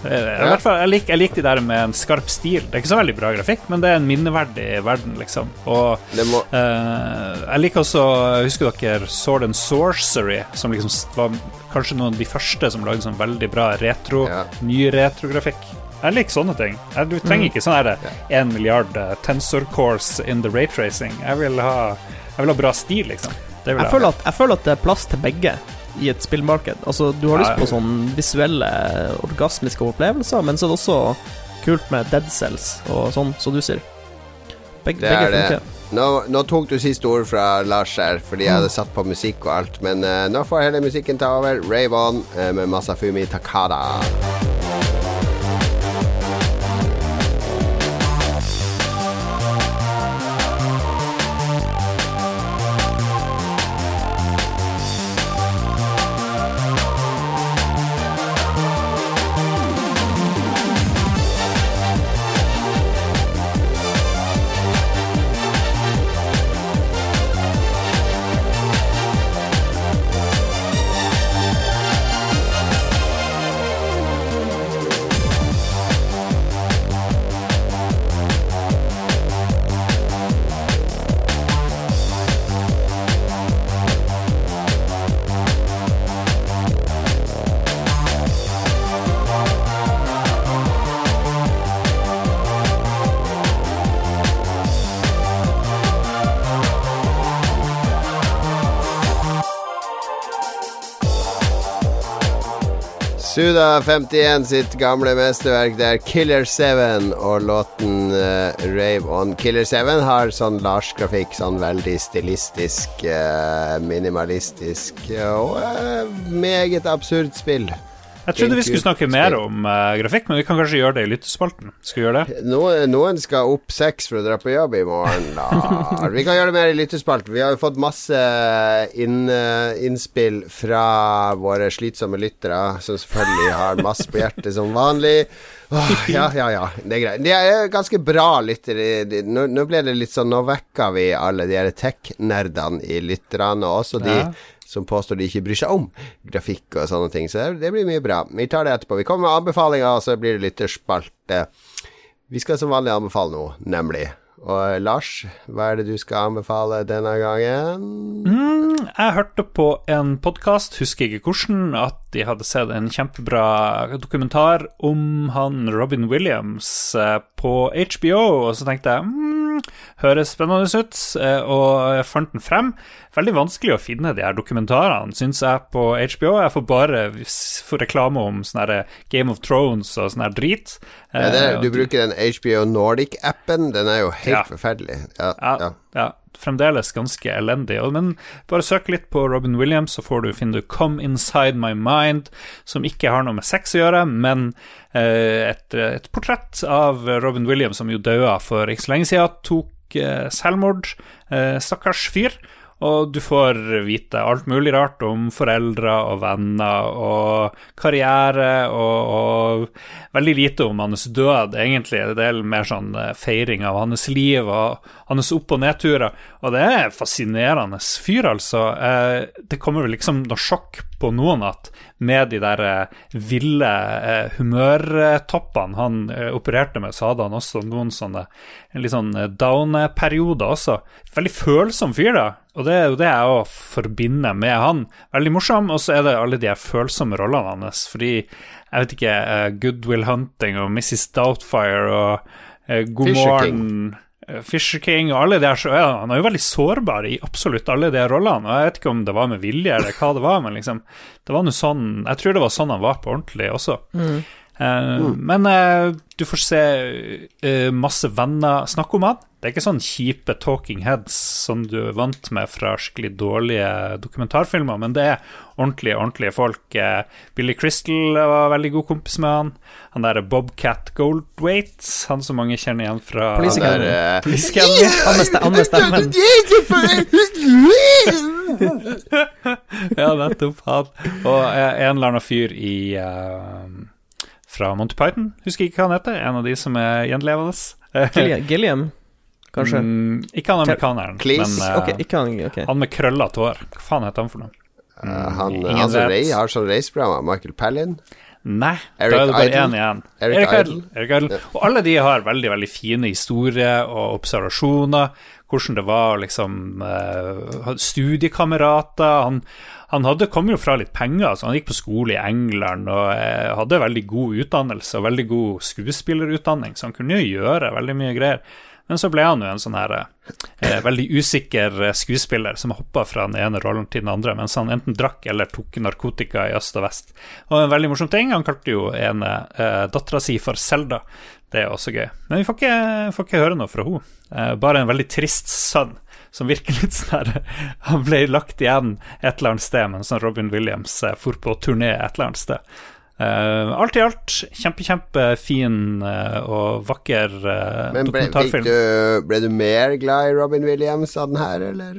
Ja. i hvert fall, jeg, liker, jeg liker de der med en skarp stil. Det er ikke så veldig bra grafikk, men det er en minneverdig verden, liksom. Og må uh, jeg liker også Husker dere Sword and Sorcery, som liksom var kanskje noen av de første som lagde sånn veldig bra retro, Ja. ny retrografikk. Jeg liker sånne ting. Du trenger ikke sånn her én milliard eh, tensor cores in the raytracing. Jeg vil ha, jeg vil ha bra stil, liksom. Det vil Jeg føler, at, jeg føler at det er plass til begge i et spillmarked. Altså, du har Ja, lyst på sånne visuelle, orgasmiske opplevelser, men så er det også kult med dead cells og sånn, som du sier. Begge, Det begge er det. funker. Nå, nå tok du siste ord fra Lars her, fordi jeg hadde satt på musikk og alt. Men uh, nå får hele musikken ta over. Rave On eh, med Masafumi Takada. Suda51 sitt gamle mesterverk, det er Killer 7 og låten uh, Rave On. Killer 7 har sånn Lars-grafikk, sånn veldig stilistisk, uh, minimalistisk og uh, meget absurd spill. Jeg trodde vi skulle snakke mer om uh, grafikk, men vi kan kanskje gjøre det i lyttespalten. Skal vi gjøre det? Noen, noen skal opp seks for å dra på jobb i morgen. Da. Vi kan gjøre det mer i lyttespalten. Vi har jo fått masse inn, eh, innspill fra våre slitsomme lyttere, som selvfølgelig har masse på hjertet som vanlig. Oh, ja, ja, ja. Det er greit. De er ganske bra lyttere. Nå, nå ble det litt sånn Nå vekker vi alle de tech-nerdene i lytterne, og også de Ja. Som påstår de ikke bryr seg om grafikk og sånne ting. Så det, blir mye bra. Vi tar det etterpå. Vi kommer med anbefalinger, og så blir det lytterspalte. Vi skal som vanlig anbefale noe, nemlig. Og eh, Lars, hva er det du skal anbefale denne gangen? Mm, jeg hørte på en podkast, husker ikke hvordan, at de hadde sett en kjempebra dokumentar om han Robin Williams eh, på HBO, og så tenkte jeg mm, høres spennende ut, eh, og jeg fant den frem. Veldig vanskelig å finne de her dokumentarene, syns jeg, på HBO. Jeg får bare s- få reklame om sånne Game of Thrones og sånn her drit. Ja, Eh, er- du bruker den HBO Nordic-appen. Den er jo helt Ja. forferdelig. Ja, Ja, ja. Fremdeles ganske elendig. Men bare søk litt på Robin Williams, så får du, finner du 'Come Inside My Mind', som ikke har noe med sex å gjøre, men eh, et, et portrett av Robin Williams, som jo døde for ikke så lenge siden, tok eh, selvmord. Eh, stakkars fyr. Og du får vite alt mulig rart om foreldre og venner og karriere, og, og veldig lite om hans død, egentlig. Det er mer sånn eh, feiring av hans liv og hans opp- og nedturer. Og det er fascinerende fyr, altså. Eh, Det kommer vel liksom noe sjokk på noen at med de der eh, ville humørtoppene han opererte med, så hadde han også noen sånne litt sånn down-perioder også. Veldig følsom fyr, da. Og det er jo det jeg òg forbinder med han. Veldig morsom, og så er det alle de her følsomme rollene hans. Fordi, jeg vet ikke, uh, Good Will Hunting og Mrs. Doubtfire og uh, God Fisher morgen eh, Fisher King og alle de her så er han, han er jo veldig sårbar i absolutt alle de rollene. Og jeg vet ikke om det var med vilje eller hva det var, men liksom Det var noe sånn Jeg tror det var sånn han var på ordentlig også. Eh, Men uh, du får se uh, masse venner snakke om han. Det er ikke sånn kjipe talking heads som du er vant med fra skikkelig dårlige dokumentarfilmer, men det er ordentlige, ordentlige folk. Eh, Billy Crystal var veldig god kompis med han. Han der Bobcat Goldwaite, han som mange kjenner igjen fra Police Academy. eh, Han med stemmen. Ja, nettopp han. Og eh, en eller annen fyr i uh, fra Monty Python, husker ikke hva han heter. En av de som er gjenlevende. Gilliam kanskje? Mm, ikke han amerikaneren, Cleese? men uh, okay, ikke han. okay. han med krøllete hår. Hva faen heter han for noe? Uh, han, Ingen han som vet. rei, har sånn raceprogram, Michael Palin. Nei, Eric da er det bare Idle. én igjen. Eric Eric Idle. Idle. Eric Idle. Og alle de har veldig veldig fine historier og observasjoner. Hvordan det var liksom uh, Studiekamerater. Han, han hadde, kom jo fra litt penger, Altså, han gikk på skole i England og uh, hadde veldig god utdannelse og veldig god skuespillerutdanning, så han kunne jo gjøre veldig mye greier. Men så ble han jo en sånn her eh, veldig usikker eh, skuespiller som hoppa fra den ene rollen til den andre, mens han enten drakk eller tok narkotika i øst og vest. Og en veldig morsom ting, han kalte jo ene eh, dattera si for Selda. Det er også gøy. Men vi får ikke, får ikke høre noe fra henne. Eh, bare en veldig trist sønn. Som virker litt sånn Han ble lagt igjen et eller annet sted mens Robin Williams eh, for på turné et eller annet sted. Eh, alt i alt kjempe, kjempefin uh, og vakker uh, Men ble, dokumentarfilm. du, ble du mer glad i Robin Williams av den her, eller?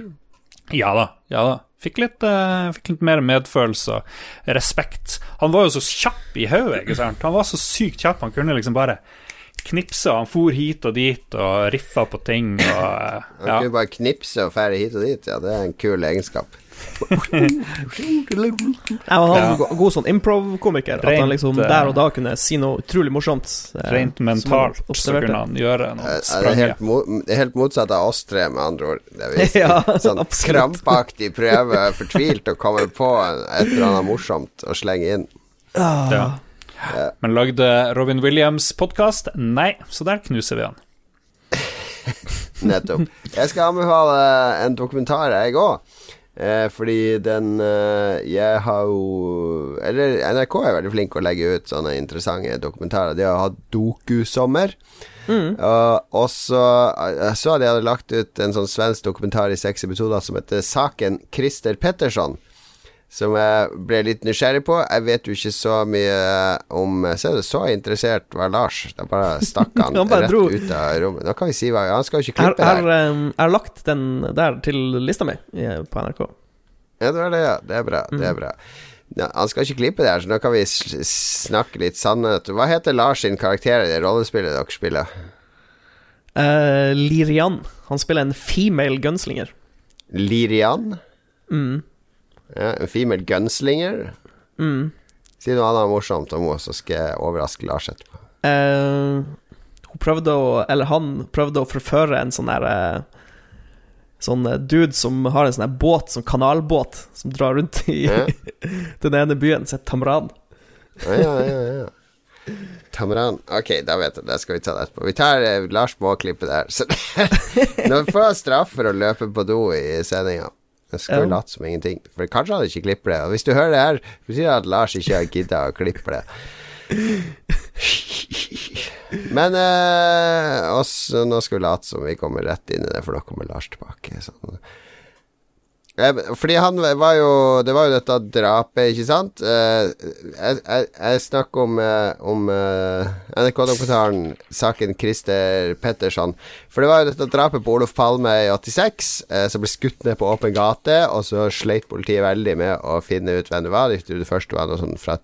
Ja da, ja da. Fikk litt, eh, fikk litt mer medfølelse og respekt. Han var jo så kjapp i hodet, ikke sant. Han var så sykt kjapp, han kunne liksom bare knipse, og han for hit og dit og riffa på ting og eh, Han ja. kunne bare knipse og ferde hit og dit. Ja, det er en kul egenskap. Ja, han hadde Ja. en god sånn improv-komiker. At han liksom eh, der og da kunne si noe utrolig morsomt. eh, Rent mentalt så kunne han gjøre noe sprang. Det er helt, mo helt motsatt av oss tre, med andre ord. Det er vi Ja, sånn absolutt. krampaktig prøve fortvilt å komme på et eller annet morsomt å slenge inn. Ja. Men lagde Robin Williams podkast? Nei, så der knuser vi han. Nettopp. Jeg skal anbefale en dokumentar, jeg òg. Eh, fordi den eh, Jeg har jo Eller NRK er veldig flink å legge ut sånne interessante dokumentarer. De har hatt dokusommer. Og og så Jeg så de hadde lagt ut en sånn svensk dokumentar i seks episoder som heter Saken Christer Pettersson. Som jeg ble litt nysgjerrig på. Jeg vet jo ikke så mye om Se, så interessert var Lars. Da bare stakk han, Han bare rett dro. ut av rommet. Nå kan vi si hva Han skal jo ikke klippe her. det. jeg har, lagt den der til lista mi på NRK. Ja, det var det, ja. Det er bra. Det er bra. Ja, han skal ikke klippe det her, så nå kan vi snakke litt sannhet. Hva heter Lars sin karakter i det rollespillet dere spiller? Uh, Lirian. Han spiller en female gunslinger. Lirian? Mm. Ja, en female gunslinger? Mm. Si noe annet morsomt om henne, så skal jeg overraske Lars etterpå. Uh, hun prøvde å Eller han prøvde å forføre en sånn derre eh, Sånn eh, dude som har en sånn her båt, sånn kanalbåt, som drar rundt i Ja. den ene byen, heter Tamran. Ja, ja, ja, ja. Tamran. Ok, da vet jeg. Det skal vi ta det etterpå. Vi tar eh, Lars må klippe der. Så Så Nå får jeg straff for å løpe på do i sendinga. Jeg skal jo Ja. late som ingenting. For kanskje han ikke klipper det. Og hvis du hører det her, betyr det at Lars ikke har gidda å klippe det. Men eh, også, nå skal vi late som vi kommer rett inn i det, for da kommer Lars tilbake. Sånn. Fordi han var jo Det var jo dette drapet, ikke sant? Eh, jeg, jeg, jeg snakker om, eh, om eh, NRK-dokumentaren saken Christer Petterson. For det var jo dette drapet på Olof Palme i 86, eh, som ble skutt ned på åpen gate. Og så sleit politiet veldig med å finne ut hvem det var. Det første var noe sånn fra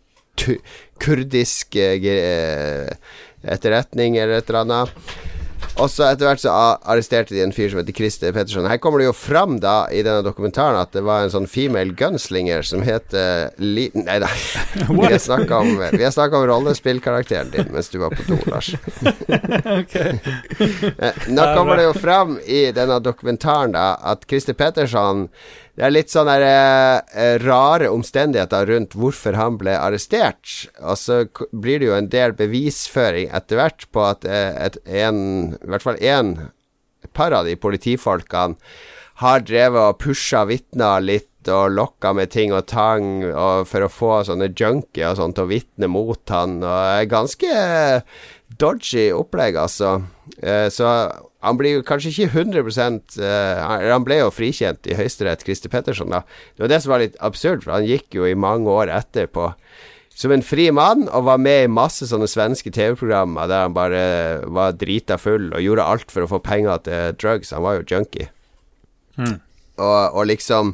kurdisk etterretning eller et eller annet. Og så etter hvert så arresterte de en fyr som heter Christer Petterson. Her kommer det jo fram da i denne dokumentaren at det var en sånn female gunslinger som heter Li... Nei da. Vi har snakka om, om rollespillkarakteren din mens du var på do, Lars. Eh, Nå kommer det jo fram i denne dokumentaren da at Christer Petterson Det er litt sånne eh, rare omstendigheter rundt hvorfor han ble arrestert. Og så blir det jo en del bevisføring etter hvert på at eh, et, en, i hvert fall én par av de politifolkene har drevet og pusha vitner litt og lokka med ting og tang og for å få sånne junkier og sånt til å vitne mot han. Og er ganske dodgy opplegg, altså. Eh, så Han blir jo kanskje ikke 100 uh, Han ble jo frikjent i Høyesterett, Christer Petterson, da. Det var det som var litt absurd, for han gikk jo i mange år etterpå som en fri mann, og var med i masse sånne svenske TV-programmer der han bare var drita full og gjorde alt for å få penger til drugs. Han var jo junkie. Mm. Og, og, liksom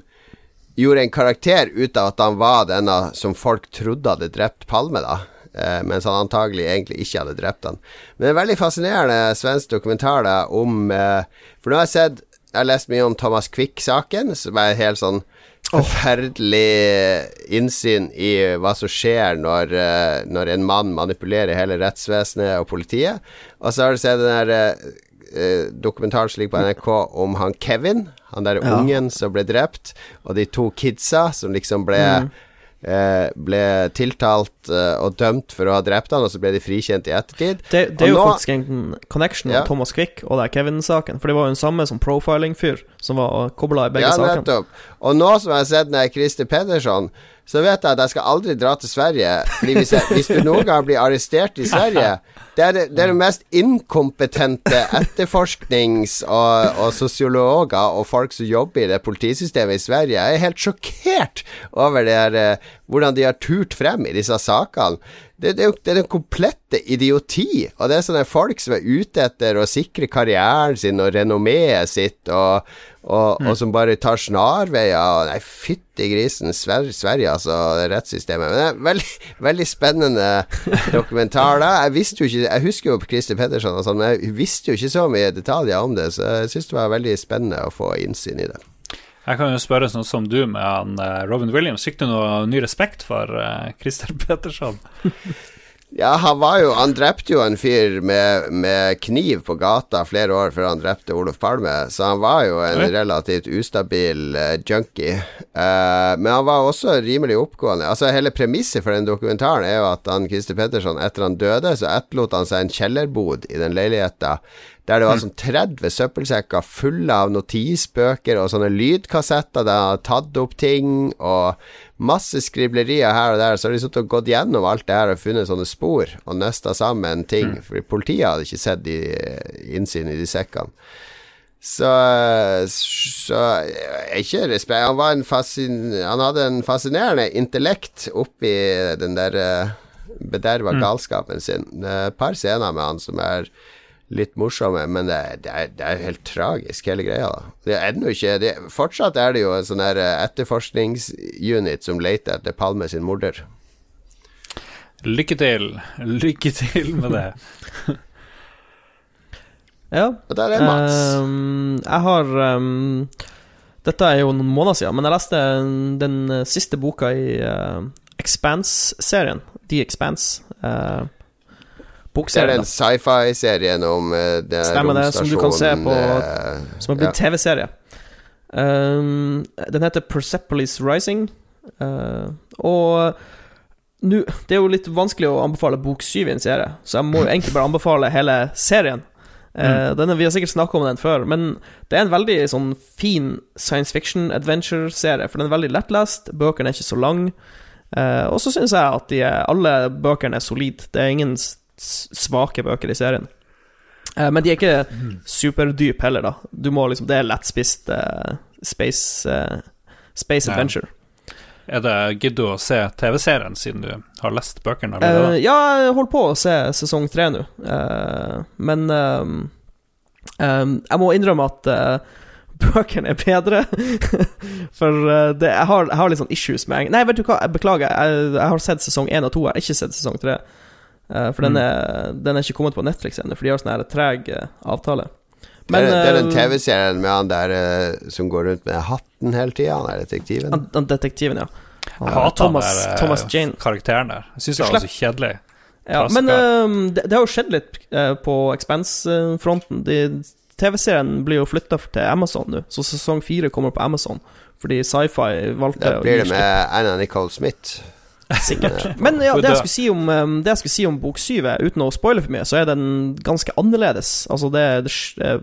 gjorde en karakter ut av at han var denne som folk trodde hadde drept Palme, da. Eh, mens han antagelig egentlig ikke hadde drept han. Men det er veldig fascinerende svensk dokumentar da, om eh, For nå har jeg sett Jeg har lest mye om Thomas Quick-saken, som er helt sånn forferdelig innsyn i hva som skjer når, eh, når en mann manipulerer hele rettsvesenet og politiet. Og så har du sett den der dokumentaren som ligger på NRK om han Kevin, han der ja. ungen som ble drept, og de to kidsa som liksom ble mm Eh, ble tiltalt eh, og dømt for å ha drept han, og så ble de frikjent i ettertid. Det, det er jo nå, faktisk en connection ja. Thomas Quick og det Kevin-saken, for det var jo den samme som profiling-fyr som var kobla i begge ja, sakene. Og nå som jeg har sett med Christer Pedersen, så vet jeg at jeg skal aldri dra til Sverige. Fordi hvis, jeg, hvis du noen gang blir arrestert i Sverige Det er det, det, er det mest inkompetente etterforsknings- og, og, sosiologer og folk som jobber i det politisystemet i Sverige. Jeg er helt sjokkert over det her, eh, hvordan de har turt frem i disse sakene. Det, det, det er den komplette idioti. Og det er sånne folk som er ute etter å sikre karrieren sin og renommeet sitt, og, og, mm. og, som bare tar snarveier. Nei, fytti grisen, Sverige, Sverige, altså, rettssystemet. Men det er veldig, veldig spennende dokumentar. da Jeg visste jo ikke Jeg husker jo Christer Petterson og sånn, men jeg visste jo ikke så mye detaljer om det, så jeg syns det var veldig spennende å få innsyn i det. Jeg kan jo spørre sånn som du med han, uh, Robin Williams. Fikk du noe ny respekt for uh, Christer Petterson? ja, han var jo Han drepte jo en fyr med, med, kniv på gata flere år før han drepte Olof Palme, så han var jo en relativt ustabil uh, junkie. men han var også rimelig oppgående. Altså Hele premisset for den dokumentaren er jo at han Christer Petterson, etter han døde, så etterlot han seg en kjellerbod i den leiligheta der det var sånn 30 søppelsekker fulle av notisbøker og sånne lydkassetter der han hadde tatt opp ting, og masse skriblerier her og der. Så har de sittet og gått gjennom alt det her og funnet sånne spor og nøsta sammen ting. Mm. fordi politiet hadde ikke sett de, innsyn i de sekkene. Så, så ikke respekt han, var en fascin, han hadde en fascinerende intellekt oppi den der uh, bederva mm. galskapen sin. Et par scener med han som er litt morsomme, men det, det, er, det er, helt tragisk, hele greia. Det er ennå ikke det, Fortsatt er det jo en sånn her eh, etterforskningsunit som leter etter Palme sin morder. Lykke til. Lykke til med det. ja. Og der er Mats. Um, jeg har um, Dette er jo noen måneder siden, men jeg leste den siste boka i uh, Expanse-serien. The Expanse. Uh, bokserien. Det er den sci-fi-serien om uh, det Stemmer det, som du kan se på uh, Som har blitt ja. TV-serie. Um, den heter Persepolis Rising, uh, og nu, det er jo litt vanskelig å anbefale bok syv i en serie, så jeg må jo egentlig bare anbefale hele serien. Uh, denne, vi har sikkert snakka om den før, men det er en veldig sånn fin science fiction adventure-serie, for den er veldig lettlest, bøkene er ikke så lang, uh, og så syns jeg at de alle bøkene er solide. Det er ingen svake bøker i serien. Uh, men de er ikke superdype heller, da. Du må liksom Det er lettspist uh, space, uh, space adventure. Er det Gidder å se TV-serien, siden du har lest bøkene? Uh, ja, jeg holder på å se sesong tre nå, men um, um, jeg må innrømme at bøkene er bedre. For det, jeg, har, jeg, har, litt sånn issues med Nei, vet du hva, jeg beklager. Jeg, jeg har sett sesong én og to, jeg har ikke sett sesong tre. Uh, for mm. den, er, den, er, ikke kommet på Netflix ennå, for de har sånn treg uh, avtale. Men, det, er, det er den eh, TV-serien med han der uh, som går rundt med hatten hele tida, han er detektiven? Han, han detektiven, ja. Han, jeg hater Thomas, der, Thomas Jane. karakteren der. Jeg syns det var så kjedelig. Ja, men det, det, har jo skjedd litt på Expense-fronten. TV-serien blir jo flytta til Amazon nå, så sesong fire kommer på Amazon. Fordi Sci-Fi valgte Da blir det med Anna Nicole Smith. Sikkert. Men ja, det jeg skulle si om, um, det jeg skulle si om bok 7, uten å spoile for mye, så er den ganske annerledes. Altså, det, det,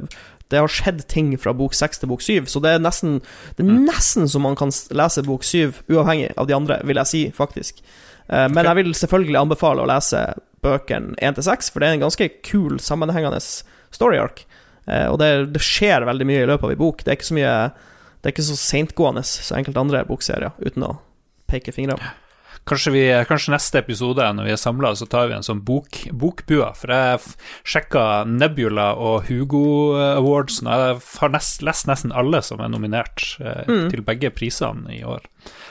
det har skjedd ting fra bok 6 til bok 7, så det er nesten Det er mm. nesten så man kan lese bok 7 uavhengig av de andre, vil jeg si, faktisk. Uh, men jeg vil selvfølgelig anbefale å lese bøkene 1 til 6, for det er en ganske kul, sammenhengende story ark. Eh, og det, det skjer veldig mye i løpet av ei bok. Det er ikke så mye Det er ikke så seintgående som enkelte andre bokserier, uten å peke fingre. Kanskje, vi, kanskje neste episode, når vi er samla, så tar vi en sånn bok, bokbua. For jeg sjekka Nebula og Hugo Awards, og jeg har nest, lest nesten alle som er nominert eh, Mm. til begge prisene i år.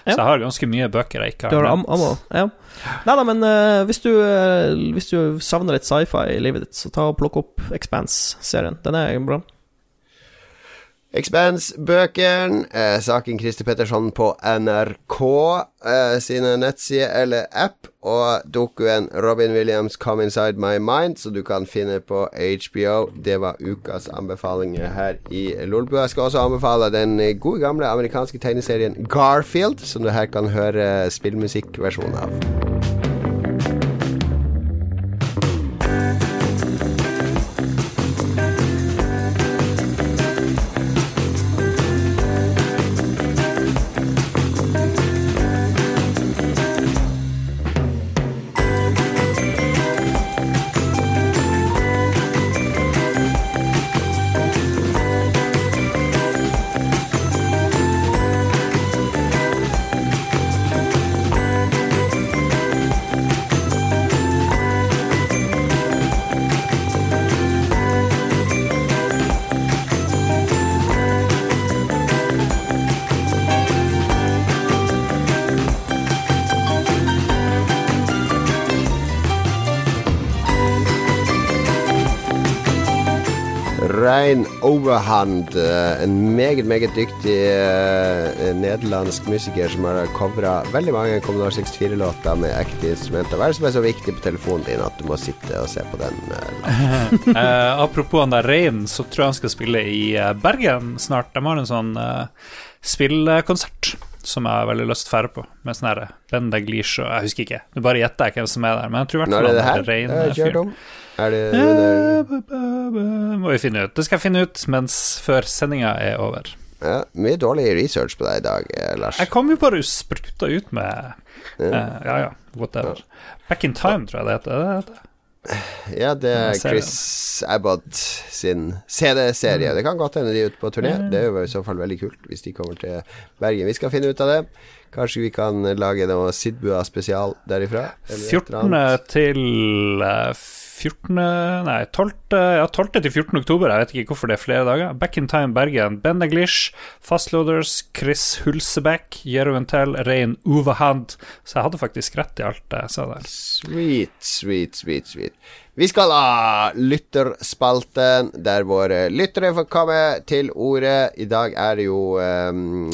Ja. Så jeg har ganske mye bøker jeg ikke Du har har am nevnt. Ja. Nei da, men uh, hvis, du, uh, hvis du savner litt sci-fi i livet ditt, så ta og plukk opp Expanse-serien. Den er bra. Expanse-bøkene, eh, saken Christer Petterson på NRK eh, sine nettsider eller app, og dokuen Robin Williams 'Come Inside My Mind', som du kan finne på HBO. Det var ukas anbefalinger her i Lolbua. Jeg skal også anbefale den gode gamle amerikanske tegneserien Garfield, som du her kan høre spillmusikkversjonen av. Overhand, eh, en meget, meget dyktig eh, nederlandsk musiker som har covra veldig mange Kommunal 64-låter med ekte instrumenter. Hva er det som er så viktig på telefonen din at du må sitte og se på den? eh, Eh, apropos han der Rein, så tror jeg han skal spille i eh, Bergen snart. De har en sånn uh, spillkonsert som jeg har veldig lyst til å fære på, med sånn her Ben Daglish og Jeg husker ikke, nå bare gjetter jeg hvem som er der, men jeg tror i hvert fall han er der Er det Eh, Må vi finne ut. Det skal jeg finne ut mens før sendinga er over. ja, Mye dårlig research på deg i dag, eh, Lars. Jeg kom jo bare spruta ut med Ja. eh, Ja ja, whatever. Back in time, tror jeg det heter. Ja, det er Chris Abbott sin CD-serie. Det kan godt hende de er ute på turné. Mm. Det er jo i så fall veldig kult hvis de kommer til Bergen. Vi skal finne ut av det. Kanskje vi kan lage noe Sidbua spesial derifra? eller et eller 14. til 14. Nei, 12. Ja, 12. til 14. oktober. Jeg vet ikke hvorfor det er flere dager. Back in Time Bergen. Ben Eglish Fastloaders, Chris Hulsebekk, Jeroventel, Rein Uvahand. Så jeg hadde faktisk rett i alt jeg sa der. Sweet, sweet, sweet, sweet. Vi skal ha lytterspalten, der våre lyttere får komme til ordet. I dag er det jo um,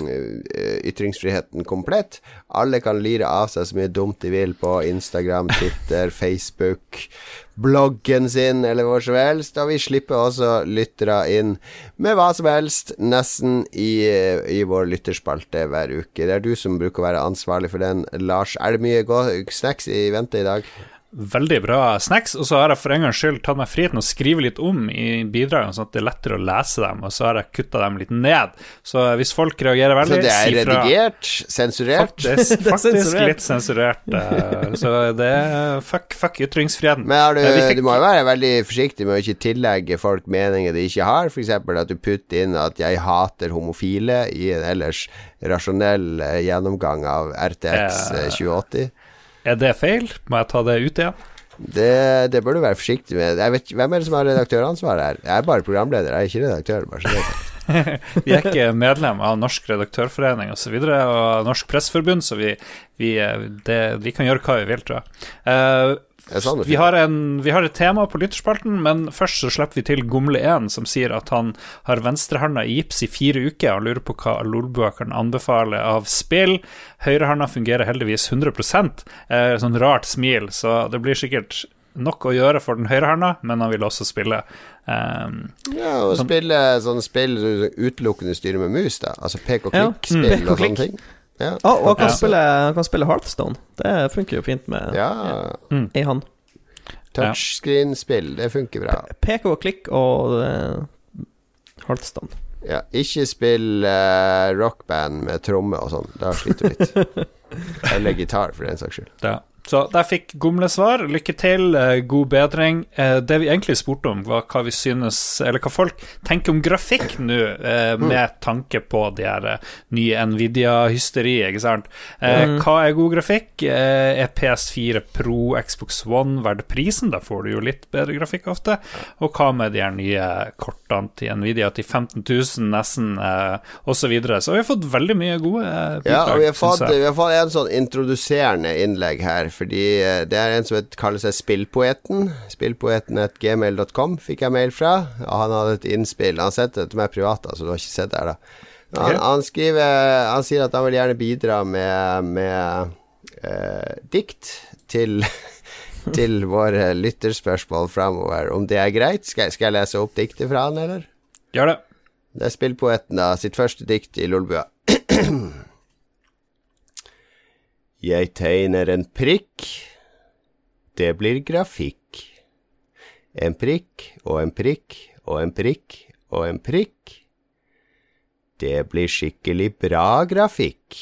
ytringsfriheten komplett. Alle kan lire av seg så mye dumt de vil på Instagram, Twitter, Facebook, bloggen sin, eller hvor som helst. Og vi slipper også lyttere inn med hva som helst, nesten i, i vår lytterspalte hver uke. Det er du som bruker å være ansvarlig for den, Lars. Er det mye snacks i vente i dag? Veldig bra snacks, og så har jeg for en gangs skyld tatt meg friheten å skrive litt om i bidragene, sånn at det er lettere å lese dem, og så har jeg kutta dem litt ned. Så hvis folk reagerer veldig... Så det er redigert, sensurert. Faktisk, Det faktisk sensurert. litt sensurert. eh, Så det er fuck, fuck ytringsfriheten. Men har du, Eh, fikk- du må jo være veldig forsiktig med å ikke tillegge folk meninger de ikke har. F.eks. at du putter inn at 'jeg hater homofile' i en ellers rasjonell eh, gjennomgang av RTX eh, Eh. 2080. Er det feil? Må jeg ta det ut igjen? Det, det bør du være forsiktig med. Jeg vet, hvem er det som har redaktøransvaret her? Jeg er bare programleder, jeg er ikke redaktør. Bare så det. Vi er ikke medlem av Norsk Redaktørforening osv. Og, så videre, og Norsk Presseforbund, så vi, vi, eh, det, vi kan gjøre hva vi vil, tror jeg. Eh, Sånn vi, har en, vi har et tema på lytterspalten, men først så slipper vi til Gomle1, som sier at han har venstrehånda i gips i fire uker. og lurer på hva Lolbua kan anbefale av spill. Høyrehånda fungerer heldigvis 100% eh, Sånn rart smil, så det blir sikkert nok å gjøre for den høyrehånda, men han vil også spille. Um, Ja, og spille sånne spill utelukkende styrer med mus, da. Altså pek og klikk-spill mm, og, og klikk. sånne ting. Ja. Ah, og han kan, Ja. spille, han kan spille Hearthstone. Det funker jo fint med ja. i hand. Touchscreen-spill, det funker bra. Pek og klikk og uh, Hearthstone. Ja, ikke spill uh, rockband med tromme og sånn. Da sliter du litt. Eller gitar, for den saks skyld. ja. Så der fikk Gomle svar. Lykke til, eh, god bedring. Eh, det vi egentlig spurte om, var hva vi synes Eller hva folk tenker om grafikk nå, eh, med tanke på de her nye Nvidia-hysteriet, ikke sant. Eh, Hva er god grafikk? Er PS4 Pro, Xbox One verdt prisen? Da får du jo litt bedre grafikk ofte. Og hva med de her nye kortene til Nvidia til 15 000 nesten, osv. Så, videre. så vi har fått veldig mye gode bidrag. Ja, og vi har, fått, vi har fått en sånn introduserende innlegg her, fordi eh, det er en som heter- kaller seg Spillpoeten. Spillpoeten.gmail.com fikk jeg mail fra, og han hadde et innspill. Han sendte det til meg privat, altså, du har ikke sett det her, da. Han, han skriver Han sier at han vil gjerne bidra med, med eh, dikt til til våre lytterspørsmål framover. Om det er greit? Skal, skal jeg lese opp diktet fra han, eller? Gjør det. Det er spillpoeten da, sitt første dikt i Lolbua. Jeg tegner en prikk, det blir grafikk. En prikk og en prikk og en prikk og en prikk. Det blir skikkelig bra grafikk.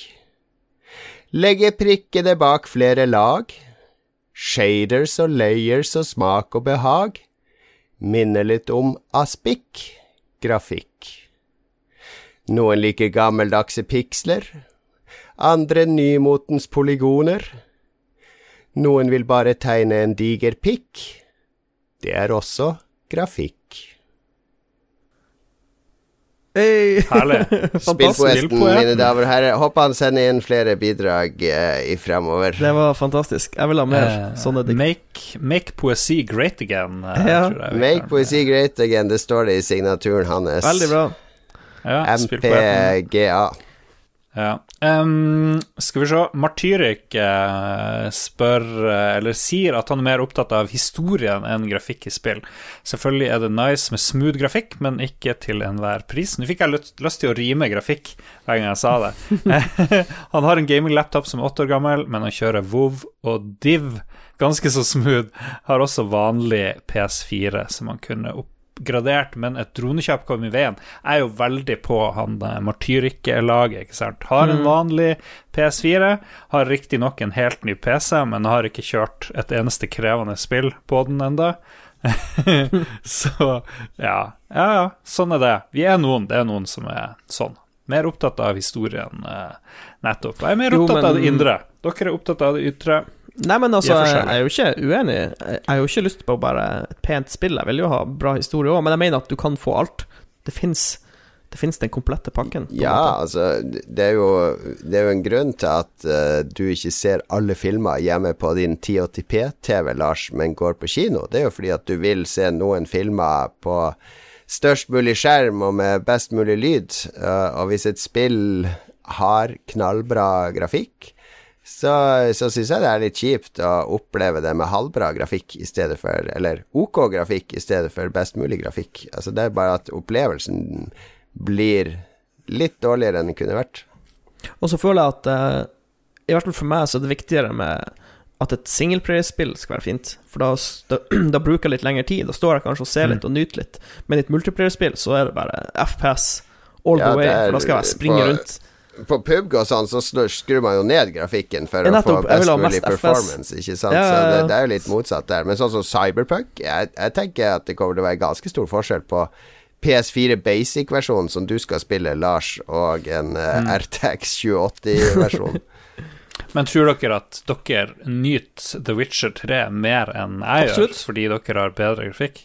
Legge prikkene bak flere lag. Shaders og layers og smak og behag. Minner litt om aspikk grafikk. Noen liker gammeldagse piksler, andre nymotens polygoner. Noen vil bare tegne en diger pikk. Det er også grafikk. Hey. Herlig. Spillpoeten, Spillpoeten. mine damer og herrer. Håper han sender inn flere bidrag uh, i fremover. Det var fantastisk. Jeg vil ha mer uh, sånne dikt. Make, make poesi great again. Uh, Ja. jeg Make poesy poesi great again, det står det i signaturen hans. Veldig bra. Ja. MPGA. Ja. Um, skal vi se Martyrik uh, spør, uh, eller sier at han er mer opptatt av historien enn grafikk i spill. Selvfølgelig er det nice med smooth grafikk, men ikke til enhver pris. Nå fikk jeg lyst, til å rime grafikk hver gang jeg sa det. han har en gaming-laptop som er åtte år gammel, men han kjører WoW og Div ganske så smooth. Har også vanlig PS4 som han kunne oppgradert, men et dronekjøp kom i veien. Er jo veldig på han eh, Martyrik-laget, ikke sant. Har en vanlig PS4, har riktignok en helt ny PC, men har ikke kjørt et eneste krevende spill på den enda. så ja. ja, ja, sånn er det. Vi er noen, det er noen som er sånn. Mer opptatt av historien, eh, nettopp. Jeg er mer Jo, opptatt av det indre. Dere er opptatt av det ytre. Nei, men altså, jeg er jo ikke uenig. Jeg har jo ikke lyst på bare et pent spill. Jeg vil jo ha bra historie òg, men jeg mener at du kan få alt. Det fins den komplette pakken. Ja, måte. altså det er, jo, det er jo en grunn til at uh, du ikke ser alle filmer hjemme på din 1080p-TV, Lars, men går på kino. Det er jo fordi at du vil se noen filmer på størst mulig skjerm og med best mulig lyd. Uh, og hvis et spill har knallbra grafikk, så, så syns jeg det er litt kjipt å oppleve det med halvbra grafikk i stedet for Eller OK grafikk i stedet for best mulig grafikk. Altså Det er bare at opplevelsen blir litt dårligere enn den kunne vært. Og så føler jeg at uh, I hvert fall for meg så er det viktigere med at et singleplayer-spill skal være fint. For da, da, da bruker jeg litt lengre tid. Da står jeg kanskje og ser litt og nyter litt. Men i et multiplayer-spill så er det bare FPS all Ja, the way. er For da skal jeg springe på- rundt. På PubG og sånn så slår- skrur man jo ned grafikken for Ja, å få best mulig performance, ikke sant. Ja, ja, Så det, det er jo litt motsatt der. Men sånn som Cyberpunk, jeg, jeg tenker at det kommer til å være ganske stor forskjell på PS4 Basic-versjonen som du skal spille, Lars, og en Mm. uh, RTX 2080-versjon. Men tror dere at dere nyter The Witcher 3 mer enn jeg Absolutt. gjør, fordi dere har bedre grafikk?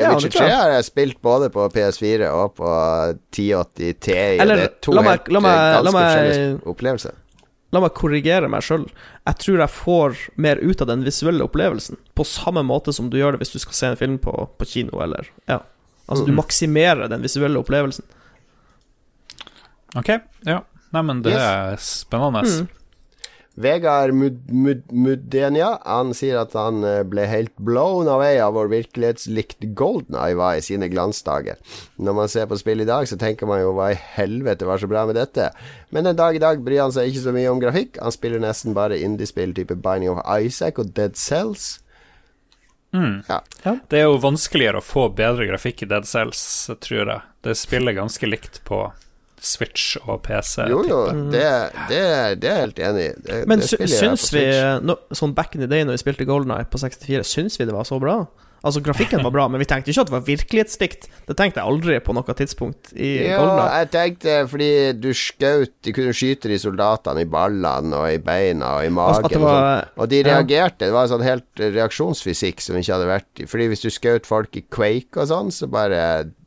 Ja, Witcher 3 har jeg spilt både på PS4 og på 1080 Ti. Eller, det er to la meg- helt la meg- ganske la meg- forskjellige opplevelser. La meg korrigere meg sjøl. Jeg tror jeg får mer ut av den visuelle opplevelsen, på samme måte som du gjør det hvis du skal se en film på, på kino, eller Ja. Altså, du maksimerer den visuelle opplevelsen. Ok, ja. Neimen, det Yes. er spennende. Mm. Vegard Mud Mud Mudenia Han sier at han eh, ble helt blown away av vår virkelighetslikt Golden Eye var i sine glansdager. Når man ser på spill i dag, så tenker man jo hva i helvete var så bra med dette? Men en dag i dag bryr han seg ikke så mye om grafikk. Han spiller nesten bare indiespill type Binding of Isaac og Dead Cells. Ja. Det er jo vanskeligere å få bedre grafikk i Dead Cells, tror jeg. Det spiller ganske likt på Switch og PC. Jo, jo, det, det, det er jeg helt enig i. Det- Men det syns vi no, Sånn back in the day når vi spilte Golden Eye på 64, syns vi det var så bra? Altså, grafikken var bra, men vi tenkte ikke at det var virkelighetsdikt. Det tenkte jeg aldri på noe tidspunkt i Ja, Golden Eye. jeg tenkte fordi du skjøt De kunne skyte de soldatene i ballene og i beina og i magen. Altså, var, og, og de ja. reagerte. Det var en sånn helt reaksjonsfysikk som ikke hadde vært Fordi hvis du skjøt folk i Quake og sånn, så bare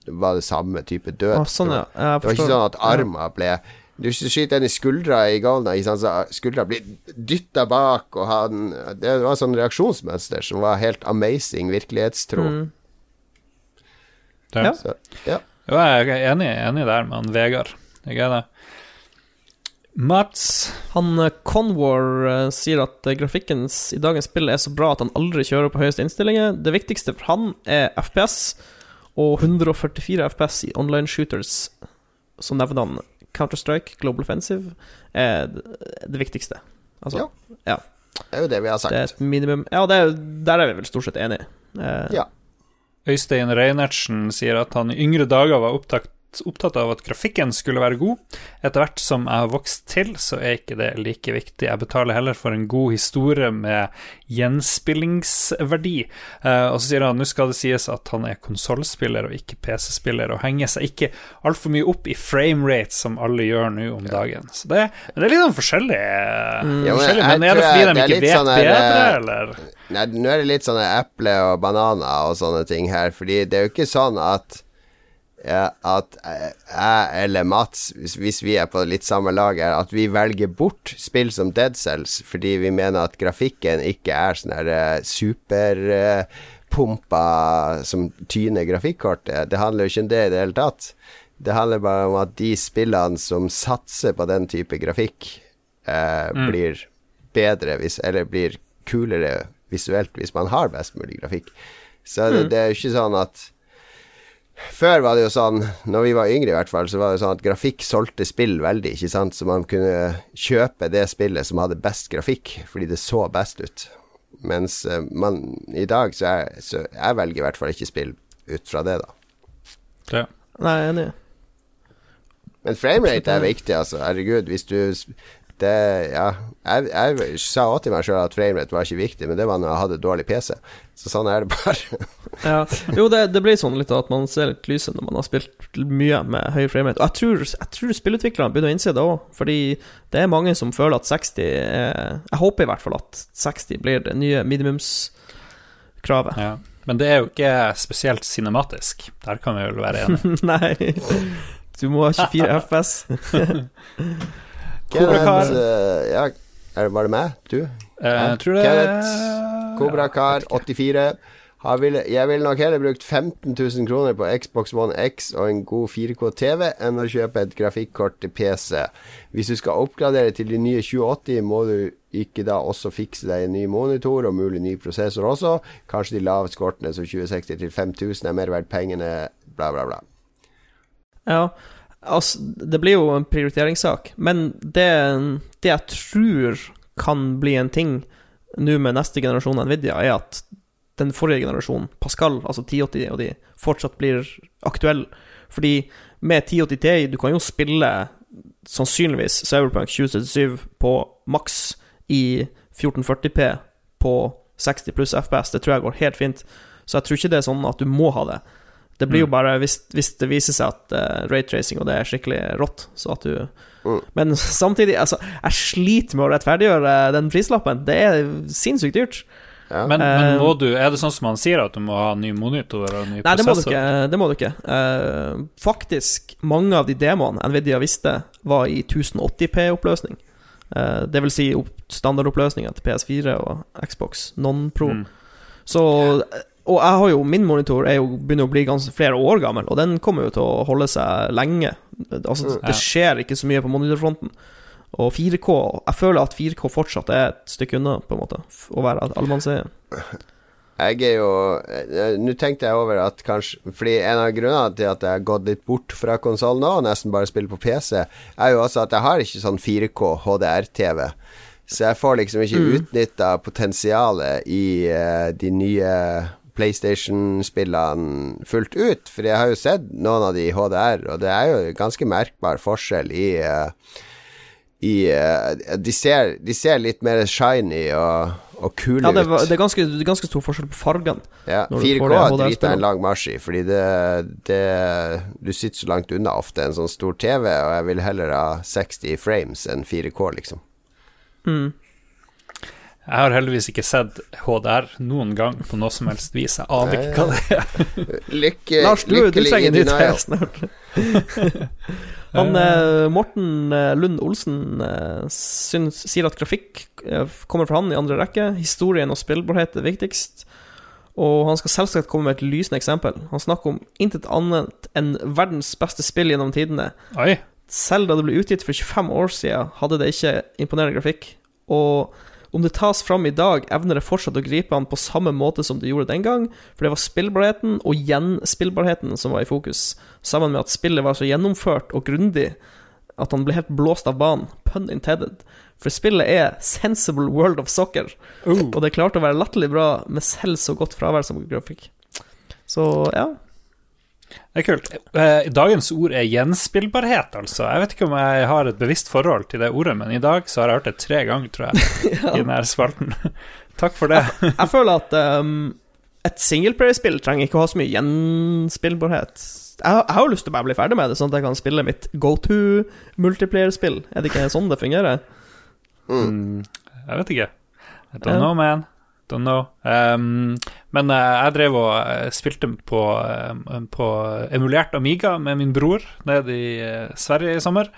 var det samme type død. Ah, sånn, ja. Det var ikke sånn at armer ble Du skyter en i skuldra i Golna, så skuldra blir dytta bak, og han Det var sånn reaksjonsmønster som var helt amazing virkelighetstro. Mm. Ja. Ja. Så, ja. Jo, jeg er enig, enig der med han Vegard. Jeg er det. Mats Han eh, Conwar eh, sier at eh, grafikken i dagens spill er så bra at han aldri kjører på høyeste innstillinger. Det viktigste for han er FPS, og 144 FPS i online shooters. Så nevner han Counter-Strike, Global Offensive, er det, viktigste. Altså, Ja. Det er jo det vi har sagt. det er et minimum Ja, det er, der er vi vel stort sett enige. Eh, Ja. Øystein Reinertsen sier at han i yngre dager var opptatt, opptatt av at grafikken skulle være god. Etter hvert som jeg har vokst til, så er ikke det like viktig. Jeg betaler heller for en god historie med gjenspillingsverdi. Eh, og så sier han nå skal det sies at han er konsollspiller og ikke PC-spiller, og henger seg ikke altfor mye opp i framerate som alle gjør nå om dagen. Så det, det er litt sånn forskjellig. Ja, men men er det fordi de det ikke vet sånn bedre, eh, eller? Nei, nå er det litt sånne eple og bananer og sånne ting her, fordi det er jo ikke sånn at ja, at eh, jeg eller Mats, hvis, hvis vi er på litt samme lag er at vi velger bort spill som Dead Cells fordi vi mener at grafikken ikke er sånn her eh, superpumpa som tyner grafikkortet. Det handler jo ikke om det i det hele tatt. Det handler bare om at de spillene som satser på den type grafikk, eh, blir bedre hvis, eller blir kulere visuelt hvis man har best mulig grafikk. Så det, det er jo ikke sånn at Før var det jo sånn, når vi var yngre i hvert fall, så var det sånn at grafikk solgte spill veldig, ikke sant, så man kunne kjøpe det spillet som hadde best grafikk, fordi det så best ut. Mens eh, man i dag så, er, så jeg velger i hvert fall ikke spill ut fra det, da. Ja. Nei, jeg er enig. Men framerate er viktig, altså. Herregud, hvis du det, ja, jeg, jeg sa også til meg sjøl at framerate var ikke viktig, men det var når jeg hadde dårlig PC. Så sånn er det bare. Ja. Jo, det, det blir sånn litt at man ser litt lyset når man har spilt mye med høy framerate. Og jeg tror, jeg tror spillutviklerne begynner å innse det òg, fordi det er mange som føler at 60 er Jeg håper i hvert fall at 60 blir det nye minimumskravet. Ja. Men det er jo ikke spesielt cinematisk. Der kan vi vel være enige. Nei. Du må ha 24 FPS. Kobra Kar. Kenneth, eh, ja, var det meg? Du? Eh, Jeg tror det Kenneth, Kobra Kar 84. Vil, jeg ville nok heller brukt 15 000 kroner på Xbox One X og en god 4K-TV enn å kjøpe et grafikkort til PC. Hvis du skal oppgradere til de nye 2080, må du ikke da også fikse deg en ny monitor og mulig ny prosessor også. Kanskje de laveste kortene som 2060 til 5000 er mer verdt pengene, bla, bla, bla. Ja, altså Det blir jo en prioriteringssak, men det, det jeg tror kan bli en ting nå med neste generasjon Nvidia, er at den forrige generasjonen, Pascal, altså 1080 og de, fortsatt blir aktuell. Fordi med 1080 Ti, du kan jo spille sannsynligvis Cyberpunk 2077 på maks i 1440P på 60 pluss FPS. Det tror jeg går helt fint. Så jeg tror ikke det er sånn at du må ha det. Det blir jo bare hvis, hvis det viser seg at uh, raytracing og det er skikkelig rått, så at du Mm. Men samtidig, altså, jeg sliter med å rettferdiggjøre den prislappen. Det er sinnssykt dyrt. Ja. Men, men Eh, må du, er det sånn som han sier, at du må ha ny monitor og ny Nei, det må du ikke. Det må du ikke. Uh, faktisk, mange av de demoene Nvidia visste, var i 1080p-oppløsning. Uh, det vil si opp, standardoppløsninga til PS4 og Xbox Non-Pro. Mm. Så Og jeg har jo Min monitor er jo, begynner å bli ganske flere år gammel, og den kommer jo til å holde seg lenge. Altså, Mm. det skjer ikke så mye på monitorfronten. Og 4K Jeg føler at 4K fortsatt er et stykke unna, på en måte, å være allemannseie. Jeg er jo eh, Nå tenkte jeg over at kanskje Fordi en av grunnene til at jeg har gått litt bort fra konsoll nå, og nesten bare spiller på PC, er jo også at jeg har ikke sånn 4K HDR-TV. Så jeg får liksom ikke Mm. utnytta potensialet i uh, de nye PlayStation-spillene fullt ut. For jeg har jo sett noen av de i HDR, og det er jo ganske merkbar forskjell i uh, i uh, de, ser, de ser litt mer shiny og, og kule Ja, det, ut. det, er ganske, det ganske stor forskjell på fargene. Ja, 4K er jeg en lang marsj i, fordi det, det Du sitter så langt unna ofte en sånn stor TV, og jeg vil heller ha 60 frames enn 4K, liksom. Mm. Jeg har heldigvis ikke sett HDR noen gang på noe som helst vis. Jeg aner ikke hva det er. Lykke, Lars, du, du lykkelig i trenger nytt denial. snart. Han eh, Morten eh, Lund Olsen eh, syns, sier at grafikk eh, kommer fra han i andre rekke. Historien og spillbarhet er viktigst. Og han skal selvsagt komme med et lysende eksempel. Han snakker om intet annet enn verdens beste spill gjennom tidene. Oi. Selv da det ble utgitt for 25 år siden, hadde det ikke imponerende grafikk. Og om det tas fram i dag, evner det fortsatt å gripe han på samme måte som det gjorde den gang, for det var spillbarheten og gjenspillbarheten som var i fokus, sammen med at spillet var så gjennomført og grundig at han ble helt blåst av banen, pun intended. For spillet er sensible world of soccer, Oh. og det klarte å være latterlig bra med selv så godt fravær som grafikk. Så ja. Det er kult. Eh, Dagens ord er gjenspillbarhet, altså. Jeg vet ikke om jeg har et bevisst forhold til det ordet, men i dag så har jeg hørt det tre ganger, tror jeg, i denne spalten. Takk for det. Jeg føler at um, et singleplayer-spill trenger ikke å ha så mye gjenspillbarhet. Jeg, har- jeg har jo lyst til å bare bli ferdig med det, sånn at jeg kan spille mitt go to multiplayer-spill. Er det ikke sånn det fungerer? Mm, jeg vet ikke. I don't know, man. Don't know. Um, men eh, jeg drev og eh, spilte på, eh, på emulert Amiga med min bror nede i Sverige i sommer.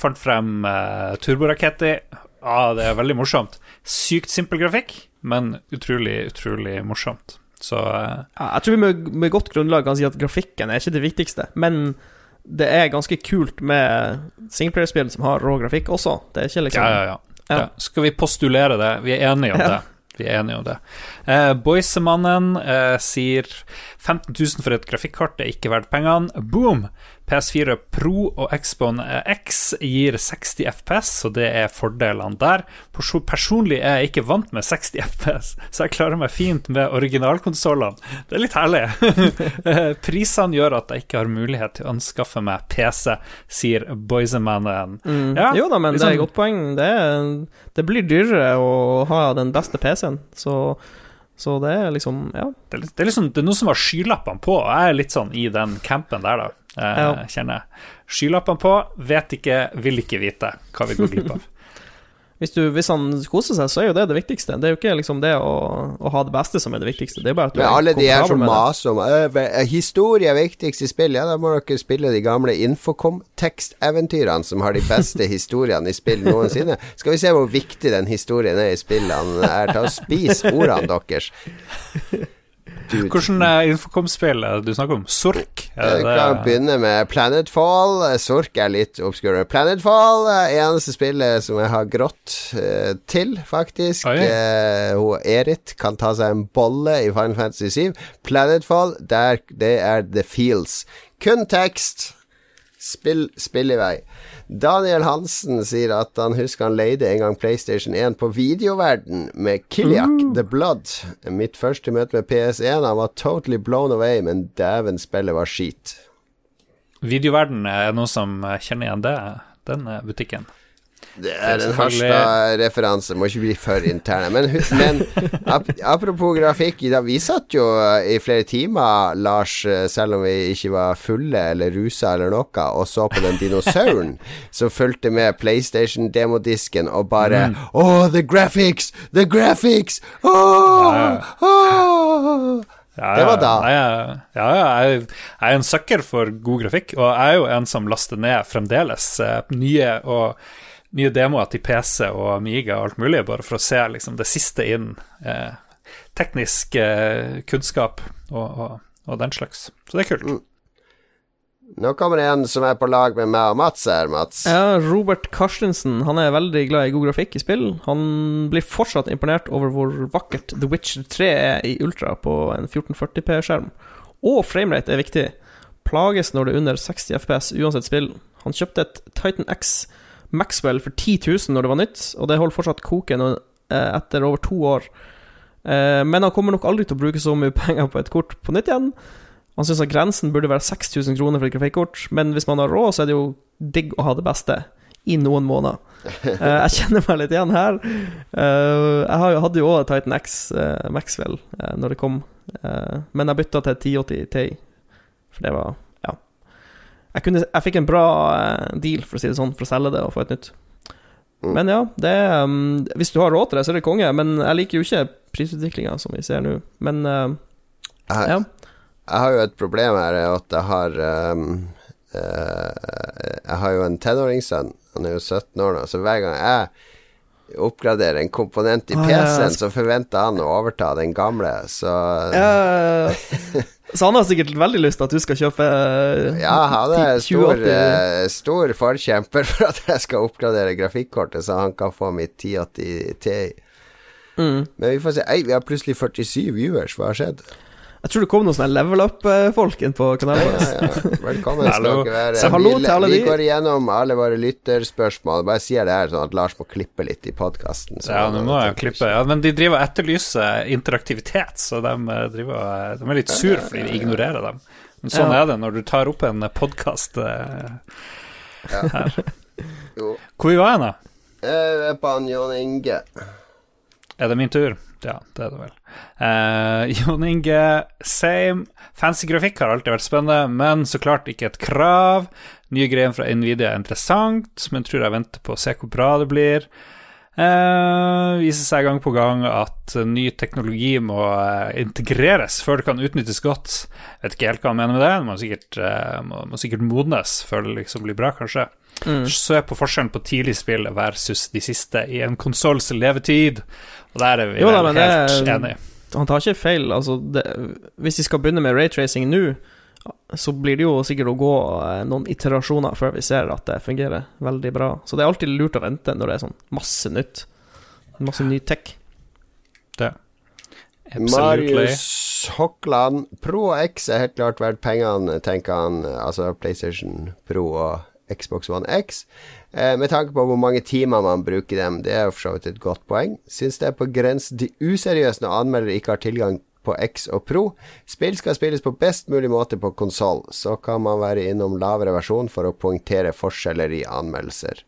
Fant frem uh, Turboraketti. Ah, det er veldig morsomt. Sykt simpel grafikk, men utrolig, utrolig morsomt. Så uh, jeg tror vi med, med godt grunnlag kan si at grafikken er ikke det viktigste, men det er ganske kult med singleplayer-spill som har rå grafikk også. Det er ikke liksom Ja, ja, ja. Ja. Skal vi postulere det? Vi er enige om det. Vi er enige om det. Eh, Boysemannen eh, sier 15 000 for et grafikkart er ikke verdt pengene. Boom! PS4 Pro og Xbone X gir 60 FPS, så det er fordelene der. Personlig er jeg ikke vant med 60 FPS, så jeg klarer meg fint med originalkonsollene. Det er litt herlig. Prisene gjør at jeg ikke har mulighet til å anskaffe meg PC, sier Boysemanen. Mm. Ja, jo da, men liksom, det er et godt poeng. Det, det blir dyrere å ha den beste PC-en, så, så det er liksom Ja. Det er, det er liksom Det er noe som har skylappene på, jeg er litt sånn i den campen der, da. Eh, Ja. Kjenner jeg. Skylappene på, vet ikke, vil ikke vite hva vi går glipp av. Hvis, du, hvis han koser seg, så er jo det det viktigste. Det er jo ikke liksom det å, å ha det beste som er det viktigste. Det er bare at du Men alle de her som maser om «Øh, ve- øh, historie er viktigst i spill, ja, da må dere spille de gamle Infocom-teksteventyrene som har de beste historiene i spill noensinne. Skal vi se hvor viktig den historien er i spillene er. Ta og Spis ordene deres. Dude. Hvordan eh, Infocom-spill er det du snakker om? Sork? Er Jeg kan begynne med Planetfall. Sork er litt obscure. Planetfall er eneste spillet som jeg har grått uh, til, faktisk. Uh, Eh, hun Erit kan ta seg en bolle i Final Fantasy 7. Planetfall, der, det er The Feels. Kun tekst. Spill, spill i vei. Daniel Hansen sier at han husker han leide en gang PlayStation 1 på videoverden med Kiliak The Blood. Mitt første møte med PS1, han var totally blown away, men dæven, spillet var skit. Videoverden er noe som kjenner igjen det, den butikken. Det er den første referansen. må ikke bli for interne. Men, men ap apropos grafikk, da, vi satt jo eh, i flere timer, Lars, eh, selv om vi ikke var fulle eller rusa eller noe, og så på den dinosauren som fulgte med PlayStation-demodisken og bare Oh, the graphics! The graphics! Oh, oh. Ja, Det var da. Jeg, ja, ja, jeg, jeg er en sucker for god grafikk, og jeg er jo en som laster ned fremdeles eh, nye og nye demoer til PC og Amiga og alt mulig, bare for å se liksom, det siste innen eh, teknisk eh, kunnskap og, og, og den slags. Så det er kult. Nå kommer det en som er på lag med meg og Mats her, Mats. Ja, Robert Karstensen Han er veldig glad i god grafikk i spill. Han blir fortsatt imponert over hvor vakkert The Witcher 3 er i Ultra på en 1440p-skjerm. Og framerate er viktig. Plages når det er under 60 FPS uansett spill. Han kjøpte et Titan X Maxwell for 10 000 når det var nytt, og det holder fortsatt koken eh, etter over to år. Eh, men han kommer nok aldri til å bruke så mye penger på et kort på nytt igjen. Han syns at grensen burde være 6000 kroner for et grafikkort, men hvis man har råd, så er det jo digg å ha det beste i noen måneder. Eh, jeg kjenner meg litt igjen her. Jeg hadde jo òg Titan X Maxwell uh, når det kom, men jeg bytta til 1080 Ti, for det var. Jeg, kunne, jeg fikk en bra eh, deal, for å si det sånn, for å selge det og få et nytt. Mm. Men ja, det er, um, hvis du har råd til det, så er det konge. Men jeg liker jo ikke prisutviklinga som vi ser nå. Men uh, Jeg, ja. jeg har jo et problem her, er at jeg har um, uh, Jeg har jo en tenåringssønn. Han er jo 17 år nå, så hver gang jeg oppgraderer en komponent i PC-en, PC-en, ja. så forventer han å overta den gamle, så Eh, så han har sikkert veldig lyst til at du skal kjøpe eh, Ja, han er 10- stor, 2080. eh, stor forkjemper for at jeg skal oppgradere grafikkortet, så han kan få mitt 1080 Ti. Mm. Men vi får se. Ei, vi har plutselig 47 viewers. Hva har skjedd? Jeg tror det kom noen sånne level up-folk inn på kanalen Ja, ja, ja. Velkommen skal dere være. Så hallo vi, vi går igjennom alle våre lytterspørsmål. Bare sier det her, sånn at Lars må klippe litt i podkasten. Ja, nå må jeg klippe. Ja, men de driver og etterlyser interaktivitet, så de, eh, driver, de er litt sur fordi vi ignorerer dem. Men sånn Ja. er det når du tar opp en podkast her. Jo. Hvor vi var hen, da? Jeg er på Jon Inge. Er det min tur? Ja, det er det vel. Eh, Jon Inge, same. Fancy grafikk har alltid vært spennende, men så klart ikke et krav. Nye greier fra Nvidia er interessant, men tror jeg venter på å se hvor bra det blir. Uh, viser seg gang på gang at ny teknologi må uh, integreres før det kan utnyttes godt. Vet ikke helt hva han mener med det, det må sikkert, uh, må, må sikkert modnes før det liksom blir bra, kanskje. Mm. Se på forskjellen på tidlig spill versus de siste i en konsolls levetid. Og der er vi Jo da, helt det er- enige. Han tar ikke feil. Altså, det, hvis de skal begynne med raytracing nå, så blir det jo sikkert å gå eh, noen iterasjoner før vi ser at det fungerer veldig bra. Så det er alltid lurt å vente når det er sånn masse nytt. Masse ny tech. Absolutely. Marius Hokland. Pro X er helt klart verdt pengene, tenker han. Altså PlayStation Pro og Xbox One X. Eh, med tanke på hvor mange timer man bruker dem, det er jo for så vidt et godt poeng. Syns det er på grensen til useriøst når anmeldere ikke har tilgang på X og Pro. Spill skal spilles på best mulig måte på konsoll, så kan man være innom lavere versjon for å poengtere forskjeller i anmeldelser.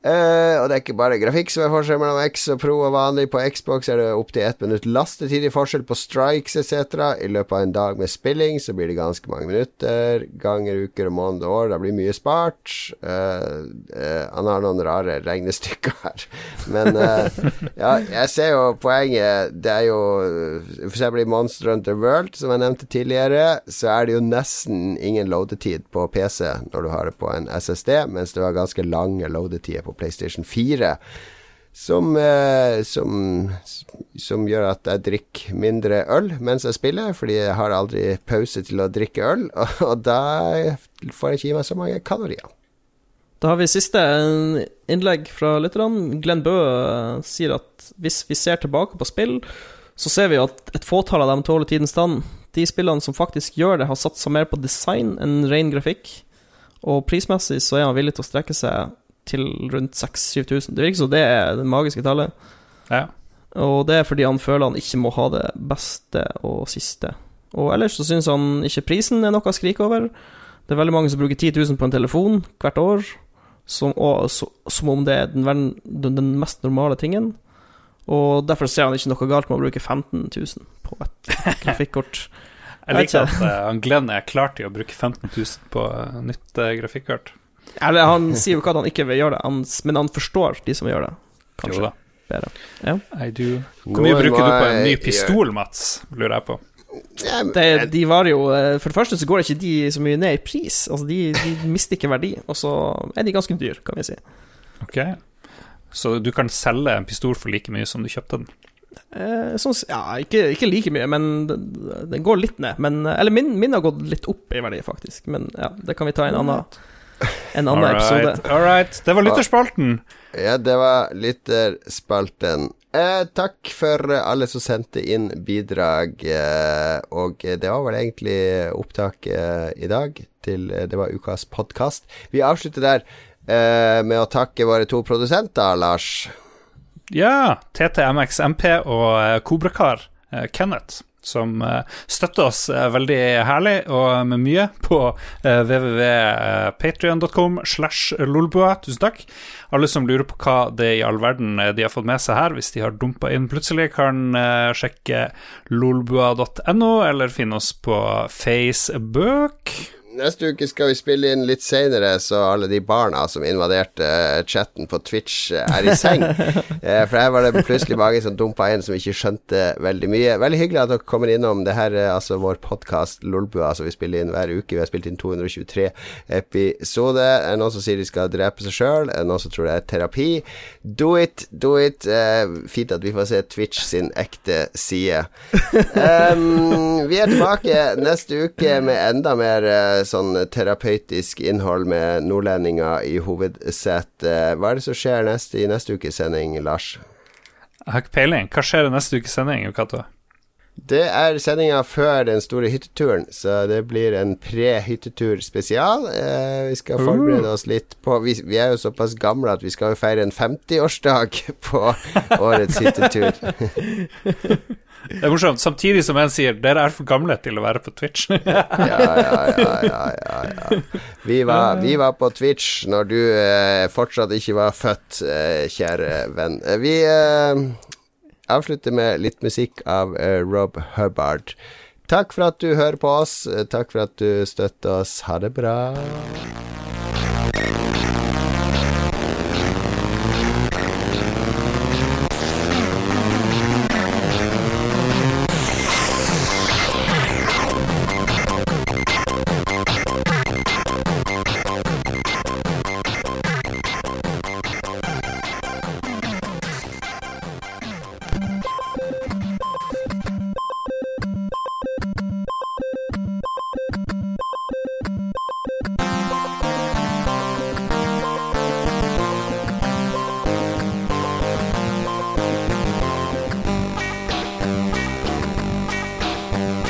Eh, og det er ikke bare grafikk som er forskjell mellom X og Pro og vanlig. På Xbox er det opptil ett minutt lastetid i forskjell på strikes etc. I løpet av en dag med spilling så blir det ganske mange minutter. Ganger uker og måneder og år. Da blir mye spart. Uh, uh, han har noen rare regnestykker her. Men ja, jeg ser jo poenget. Det er jo For eksempel i Monster Hunter World, som jeg nevnte tidligere, så er det jo nesten ingen loadetid på PC når du har det på en SSD, mens det var ganske lange loadetider på PlayStation 4. Som, eh, som, som gjør at jeg drikker mindre øl mens jeg spiller, fordi jeg har aldri pause til å drikke øl, og, og da får jeg ikke i meg så mange kalorier. Da har vi siste innlegg fra lytterne. Glenn Bø eh, sier at hvis vi ser tilbake på spill, så ser vi at et fåtall av dem tåler tidens tann. De spillene som faktisk gjør det, har satsa mer på design enn ren grafikk. Og prismessig så er han villig til å strekke seg til rundt 6000-7000. Det virker som det er det magiske tallet. Ja. Og det er fordi han føler han ikke må ha det beste og siste. Og ellers så syns han ikke prisen er noe å skrike over. Det er veldig mange som bruker 10 000 på en telefon hvert år, som, og, så, som om det er den, verden, den, mest normale tingen. Og derfor ser han ikke noe galt med å bruke 15 000 på et grafikkort. Jeg liker at eh, han Glenn er klar til å bruke 15 000 på eh, nytt uh, grafikkort. Eller han sier jo ikke at han ikke vil gjøre det, han, men han forstår de som gjør det. Jo Kanskje da. bedre. Ja. I do. Hvor mye bruker du på en ny pistol, Mats? Lurer jeg på. Det, de var jo eh, For det første så går ikke de så mye ned i pris. Altså de, de mister ikke verdi, og så er de ganske dyr, kan vi si. Ok. Så du kan selge en pistol for like mye som du kjøpte den? Eh, sånn, ja, ikke, ikke like mye, men den, den går litt ned. Men, eh, eller min, min har gått litt opp i verdi, faktisk. Men ja, det kan vi ta i en annen, en annen episode. All right. Det var lytterspalten. Ja, det var lytterspalten. Eh, takk for alle som sendte inn bidrag, eh, og det var vel egentlig opptaket eh, i dag til eh, Det var ukas podkast. Vi avslutter der eh, med å takke våre to produsenter, Lars. Ja, TTMXMP og eh, Kobrakar, eh, Kenneth, som eh, støtter oss eh, veldig herlig og med mye på eh, www.patrion.com slash lolbua. Tusen takk. Alle som lurer på hva det i all verden de har fått med seg her, hvis de har dumpa inn plutselig, kan sjekke lolbua.no, eller finne oss på Facebook. Neste uke skal vi spille inn litt seinere, så alle de barna som invaderte eh, chatten på Twitch, eh, er i seng. Eh, For her var det plutselig mange som dumpa inn som ikke skjønte veldig mye. Veldig hyggelig at dere kommer innom. Det her er altså vår podkast Lolbua, som vi spiller inn hver uke. Vi har spilt inn 223 episoder. Er noen som sier de skal drepe seg sjøl? Er noen som tror det er terapi? Do it, do it. Fint at vi får se Twitch sin ekte side. Um, vi er tilbake neste uke med enda mer sånn terapeutisk innhold med nordlendinger i hovedsetet. Hva er det som skjer neste, i neste ukes sending, Lars? Jeg har ikke peiling. Hva skjer i neste ukes sending, Cato? Det er sendinga før den store hytteturen, så det blir en pre-hyttetur spesial. Eh, vi skal forberede oss litt på vi, vi er jo såpass gamle at vi skal jo feire en 50-årsdag på årets hyttetur. Det er morsomt, samtidig som en sier dere er for gamle til å være på Twitch. Ja, ja, ja, ja, ja. Vi, var, vi var på Twitch når du eh, fortsatt ikke var født, eh, kjære venn. Eh, Vi eh, avslutter med litt musikk av eh, Rob Hubbard. Takk for at du hører på oss. Takk for at du støtter oss. Ha det bra. Bye.